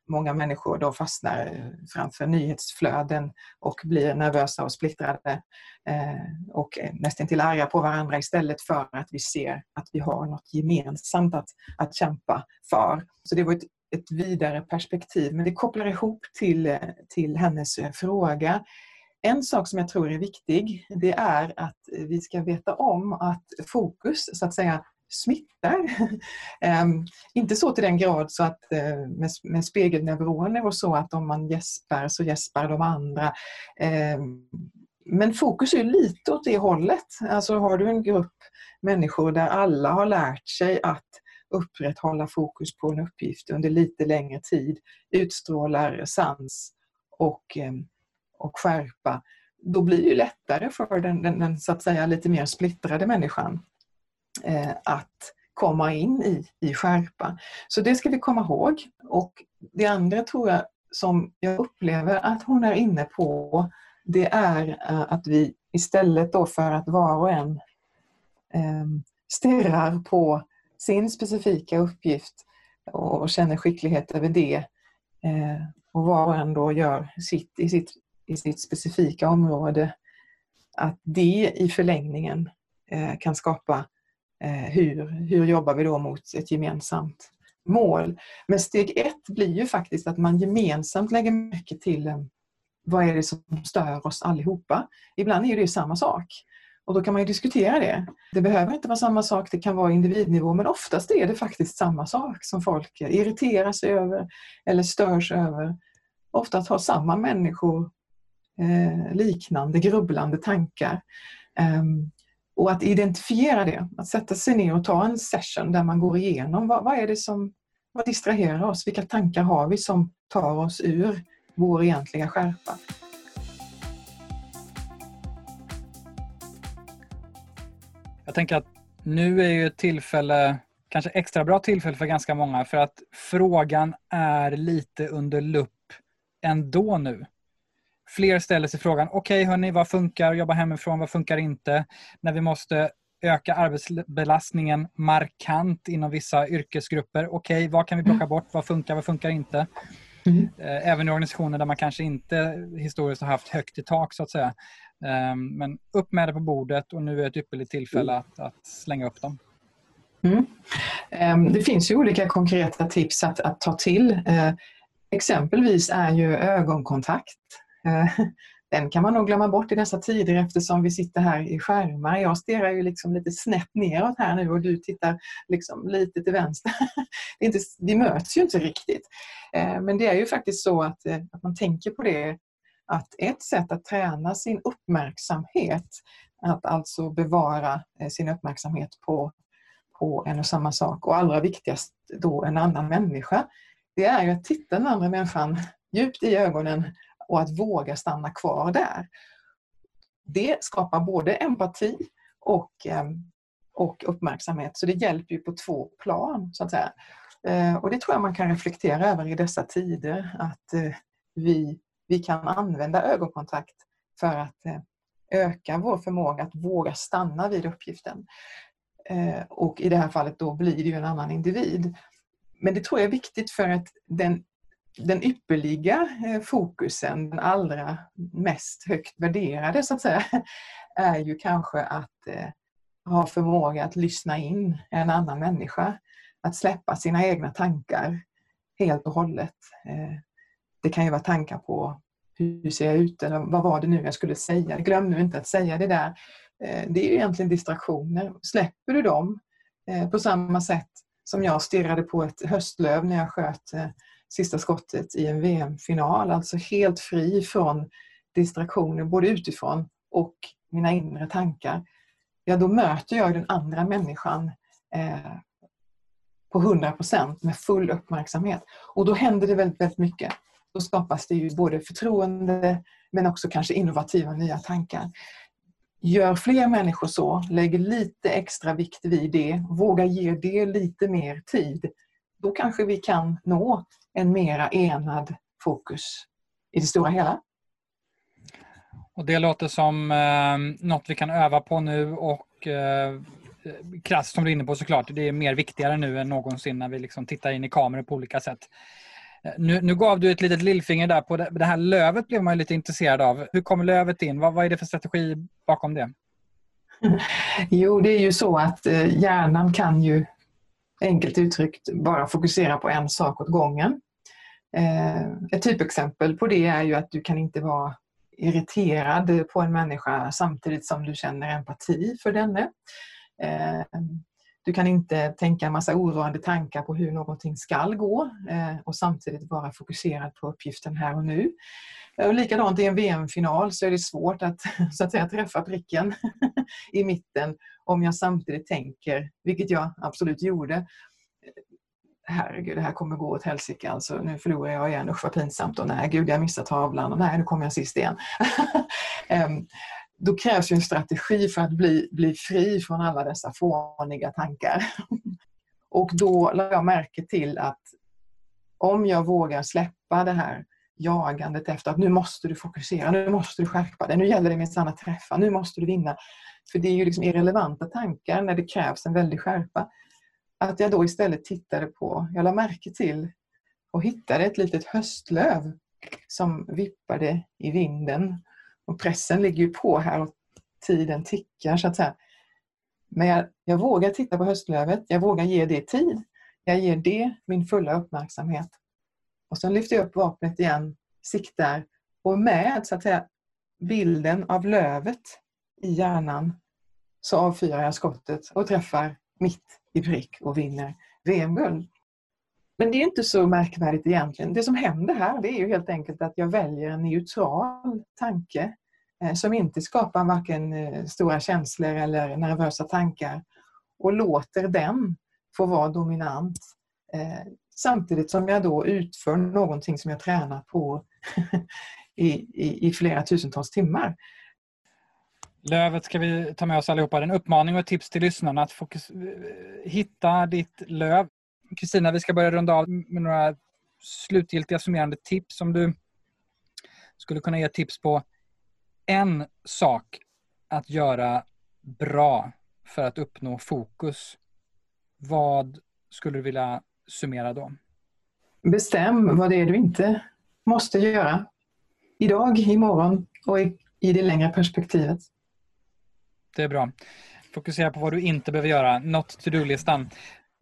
många människor då fastnar eh, framför nyhetsflöden och blir nervösa och splittrade och nästan till arga på varandra istället för att vi ser att vi har något gemensamt att, att kämpa för. Så det var ett, ett vidare perspektiv, men det kopplar ihop till, till hennes fråga. En sak som jag tror är viktig, det är att vi ska veta om att fokus så att säga smittar. um, inte så till den grad så att uh, med, med spegelneuroner och så att om man gäspar så gäspar de andra. Um, men fokus är lite åt det hållet. Alltså har du en grupp människor där alla har lärt sig att upprätthålla fokus på en uppgift under lite längre tid, utstrålar sans och, um, och skärpa, då blir det lättare för den, den, den, så att säga lite mer splittrade människan Eh, att komma in i, i skärpa. Så det ska vi komma ihåg. Och det andra tror jag som jag upplever att hon är inne på det är eh, att vi istället då för att var och en eh, stirrar på sin specifika uppgift och känner skicklighet över det eh, och var och en då gör sitt i sitt, i sitt specifika område att det i förlängningen eh, kan skapa Eh, hur, hur jobbar vi då mot ett gemensamt mål? Men steg ett blir ju faktiskt att man gemensamt lägger mycket till eh, vad är det som stör oss allihopa? Ibland är det samma sak. Och då kan man ju diskutera det. Det behöver inte vara samma sak, det kan vara individnivå, men oftast är det faktiskt samma sak som folk irriterar sig över eller störs över. Oftast har samma människor eh, liknande grubblande tankar. Um, och att identifiera det, att sätta sig ner och ta en session där man går igenom vad, vad är det som vad distraherar oss? Vilka tankar har vi som tar oss ur vår egentliga skärpa? Jag tänker att nu är ju ett tillfälle, kanske extra bra tillfälle för ganska många för att frågan är lite under lupp ändå nu fler ställer sig frågan, okej okay, hörni, vad funkar? Jobba hemifrån, vad funkar inte? När vi måste öka arbetsbelastningen markant inom vissa yrkesgrupper. Okej, okay, vad kan vi plocka bort? Vad funkar, vad funkar inte? Mm. Eh, även i organisationer där man kanske inte historiskt har haft högt i tak så att säga. Ehm, men upp med det på bordet och nu är ett ypperligt tillfälle att, att slänga upp dem. Mm. Ehm, det finns ju olika konkreta tips att, att ta till. Eh, exempelvis är ju ögonkontakt Eh, den kan man nog glömma bort i dessa tider eftersom vi sitter här i skärmar. Jag stirrar ju liksom lite snett neråt här nu och du tittar liksom lite till vänster. Det är inte, vi möts ju inte riktigt. Eh, men det är ju faktiskt så att, eh, att man tänker på det att ett sätt att träna sin uppmärksamhet, att alltså bevara sin uppmärksamhet på, på en och samma sak och allra viktigast då en annan människa, det är ju att titta den andra människan djupt i ögonen och att våga stanna kvar där. Det skapar både empati och, eh, och uppmärksamhet, så det hjälper ju på två plan. så att säga. Eh, och det tror jag man kan reflektera över i dessa tider, att eh, vi, vi kan använda ögonkontakt för att öka vår förmåga att våga stanna vid uppgiften. Och i det här fallet då blir det ju en annan individ. Men det tror jag är viktigt för att den, den ypperliga eh, fokusen, den allra mest högt värderade så att säga, är ju kanske att eh, ha förmåga att lyssna in en annan människa att släppa sina egna tankar helt och hållet. Eh, det kan ju vara tankar på hur ser jag ut eller vad var det nu jag skulle säga? Glöm nu inte att säga det där. Det är ju egentligen distraktioner. Släpper du dem på samma sätt som jag stirrade på ett höstlöv när jag sköt sista skottet i en VM-final, alltså helt fri från distraktioner både utifrån och mina inre tankar, ja då möter jag den andra människan eh, på 100% med full uppmärksamhet. Och då händer det väldigt, väldigt mycket. Då skapas det ju både förtroende men också kanske innovativa nya tankar. Gör fler människor så, lägger lite extra vikt vid det, våga ge det lite mer tid. Då kanske vi kan nå en mera enad fokus i det stora hela. Och Det låter som eh, något vi kan öva på nu och eh, krasst som du är inne på såklart, det är mer viktigare nu än någonsin när vi liksom tittar in i kameror på olika sätt. Eh, nu, nu gav du ett litet lillfinger där på det, det här lövet blev man lite intresserad av. Hur kommer lövet in? Vad, vad är det för strategi bakom det? Jo, det är ju så att eh, hjärnan kan ju enkelt uttryckt bara fokusera på en sak åt gången. Eh, ett typexempel på det är ju att du kan inte vara irriterad på en människa samtidigt som du känner empati för denne. Eh, du kan inte tänka en massa oroande tankar på hur någonting skall gå eh, och samtidigt vara fokuserad på uppgiften här och nu. Eh, och likadant i en VM-final så är det svårt att, så att säga, träffa pricken i mitten om jag samtidigt tänker, vilket jag absolut gjorde, herregud, det här kommer gå åt helsike. Alltså, nu förlorar jag igen, usch vad pinsamt. Och nej, gud, jag missar tavlan. Och nej, nu kommer jag sist igen. um, då krävs ju en strategi för att bli, bli fri från alla dessa fåniga tankar. Och då lade jag märke till att om jag vågar släppa det här jagandet efter att nu måste du fokusera, nu måste du skärpa dig, nu gäller det minsann att träffa, nu måste du vinna. För det är ju liksom irrelevanta tankar när det krävs en väldig skärpa. Att jag då istället tittade på, jag lade märke till och hittade ett litet höstlöv som vippade i vinden och pressen ligger ju på här och tiden tickar så att säga. Men jag, jag vågar titta på höstlövet, jag vågar ge det tid. Jag ger det min fulla uppmärksamhet. Och sen lyfter jag upp vapnet igen, siktar och med så att säga, bilden av lövet i hjärnan så avfyrar jag skottet och träffar mitt i prick och vinner VM-guld. Men det är inte så märkvärdigt egentligen. Det som händer här det är ju helt enkelt att jag väljer en neutral tanke eh, som inte skapar varken eh, stora känslor eller nervösa tankar och låter den få vara dominant eh, samtidigt som jag då utför någonting som jag tränar på i, i, i flera tusentals timmar. Lövet ska vi ta med oss allihopa. En uppmaning och ett tips till lyssnarna att fokus, hitta ditt löv. Kristina, vi ska börja runda av med några slutgiltiga summerande tips. Om du skulle kunna ge tips på en sak att göra bra för att uppnå fokus. Vad skulle du vilja summera då? Bestäm vad det är du inte måste göra. Idag, imorgon och i, i det längre perspektivet. Det är bra. Fokusera på vad du inte behöver göra. Not to do-listan.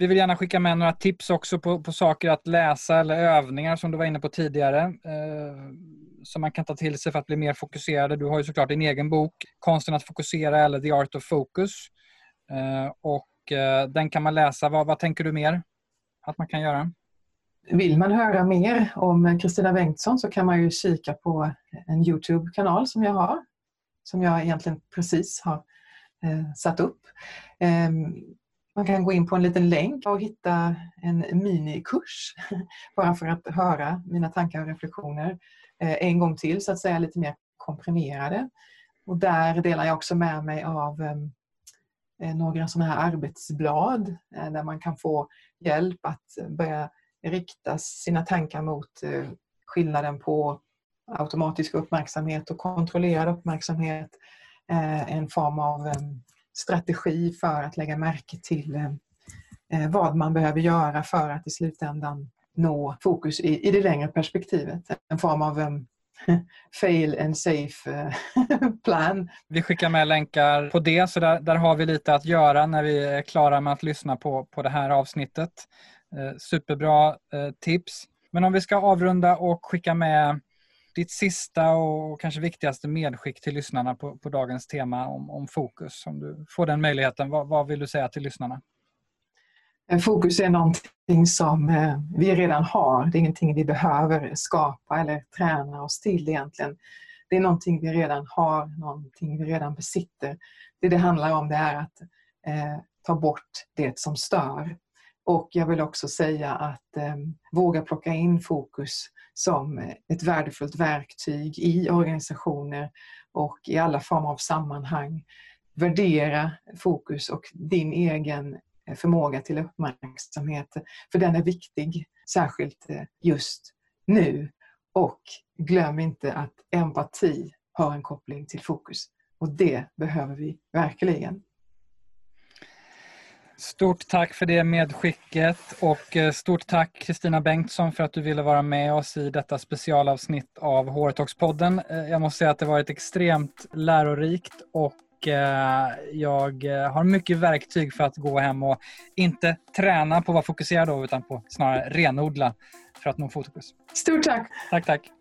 Vi vill gärna skicka med några tips också på, på saker att läsa eller övningar som du var inne på tidigare. Eh, som man kan ta till sig för att bli mer fokuserade. Du har ju såklart din egen bok, Konsten att fokusera eller The Art of Focus. Eh, och eh, den kan man läsa. Vad, vad tänker du mer att man kan göra? Vill man höra mer om Kristina Bengtsson så kan man ju kika på en Youtube-kanal som jag har. Som jag egentligen precis har eh, satt upp. Ehm, man kan gå in på en liten länk och hitta en minikurs bara för att höra mina tankar och reflektioner eh, en gång till, så att säga lite mer komprimerade. Och där delar jag också med mig av eh, eh, några sådana här arbetsblad där man kan få hjälp att börja rikta sina tankar mot skillnaden på automatisk uppmärksamhet och kontrollerad uppmärksamhet. En form av strategi för att lägga märke till eh, eh, vad man behöver göra för att i slutändan nå fokus i, i det längre perspektivet. En form av um, fail and safe plan. Vi skickar med länkar på det, så där, där har vi lite att göra när vi är klara med att lyssna på, på det här avsnittet. Eh, superbra eh, tips. Men om vi ska avrunda och skicka med ditt sista och kanske viktigaste medskick till lyssnarna på, på dagens tema om, om fokus. Om du får den möjligheten, vad, vad vill du säga till lyssnarna? Eh, fokus är någonting som eh, vi redan har. Det är ingenting vi behöver skapa eller träna oss till egentligen. Det är någonting vi redan har, någonting vi redan besitter. Det det handlar om det är att eh, ta bort det som stör. Och jag vill också säga att eh, våga plocka in fokus som eh, ett värdefullt verktyg i organisationer och i alla former av sammanhang. Värdera fokus och din egen eh, förmåga till uppmärksamhet. För den är viktig, särskilt eh, just nu. Och glöm inte att empati har en koppling till fokus. Och det behöver vi verkligen. Stort tack för det medskicket och eh, stort tack Kristina Bengtsson för att du ville vara med oss i detta specialavsnitt av HR-talks-podden. Jag måste säga att det varit extremt lärorikt och Eh, jag eh, har mycket verktyg för att gå hem och inte träna på att vara fokuserad då, utan på snarare renodla för att nå fokus. Stort tack! Tack, tack.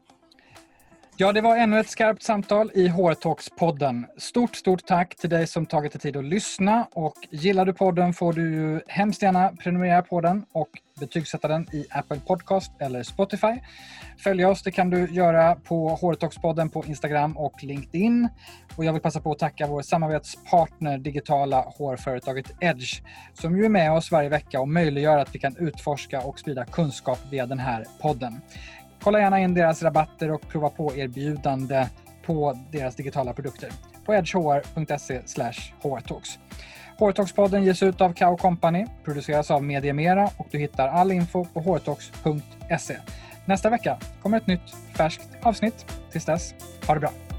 Ja, det var ännu ett skarpt samtal i HR-talks-podden. Stort, stort tack till dig som tagit dig tid att lyssna. Och gillar du podden får du ju hemskt gärna prenumerera på den och betygsätta den i Apple Podcast eller Spotify. Följ oss det kan du göra på HR-talks-podden på Instagram och LinkedIn. Och jag vill passa på att tacka vår samarbetspartner digitala HR-företaget Edge som ju är med oss varje vecka och möjliggör att vi kan utforska och sprida kunskap via den här podden. Kolla gärna in deras rabatter och prova på erbjudande på deras digitala produkter på edgehr.se hrtalks. HR-talks-podden ges ut av Kao Company, produceras av Mediemera och du hittar all info på hrtalks.se. Nästa vecka kommer ett nytt färskt avsnitt. Tills dess, ha det bra!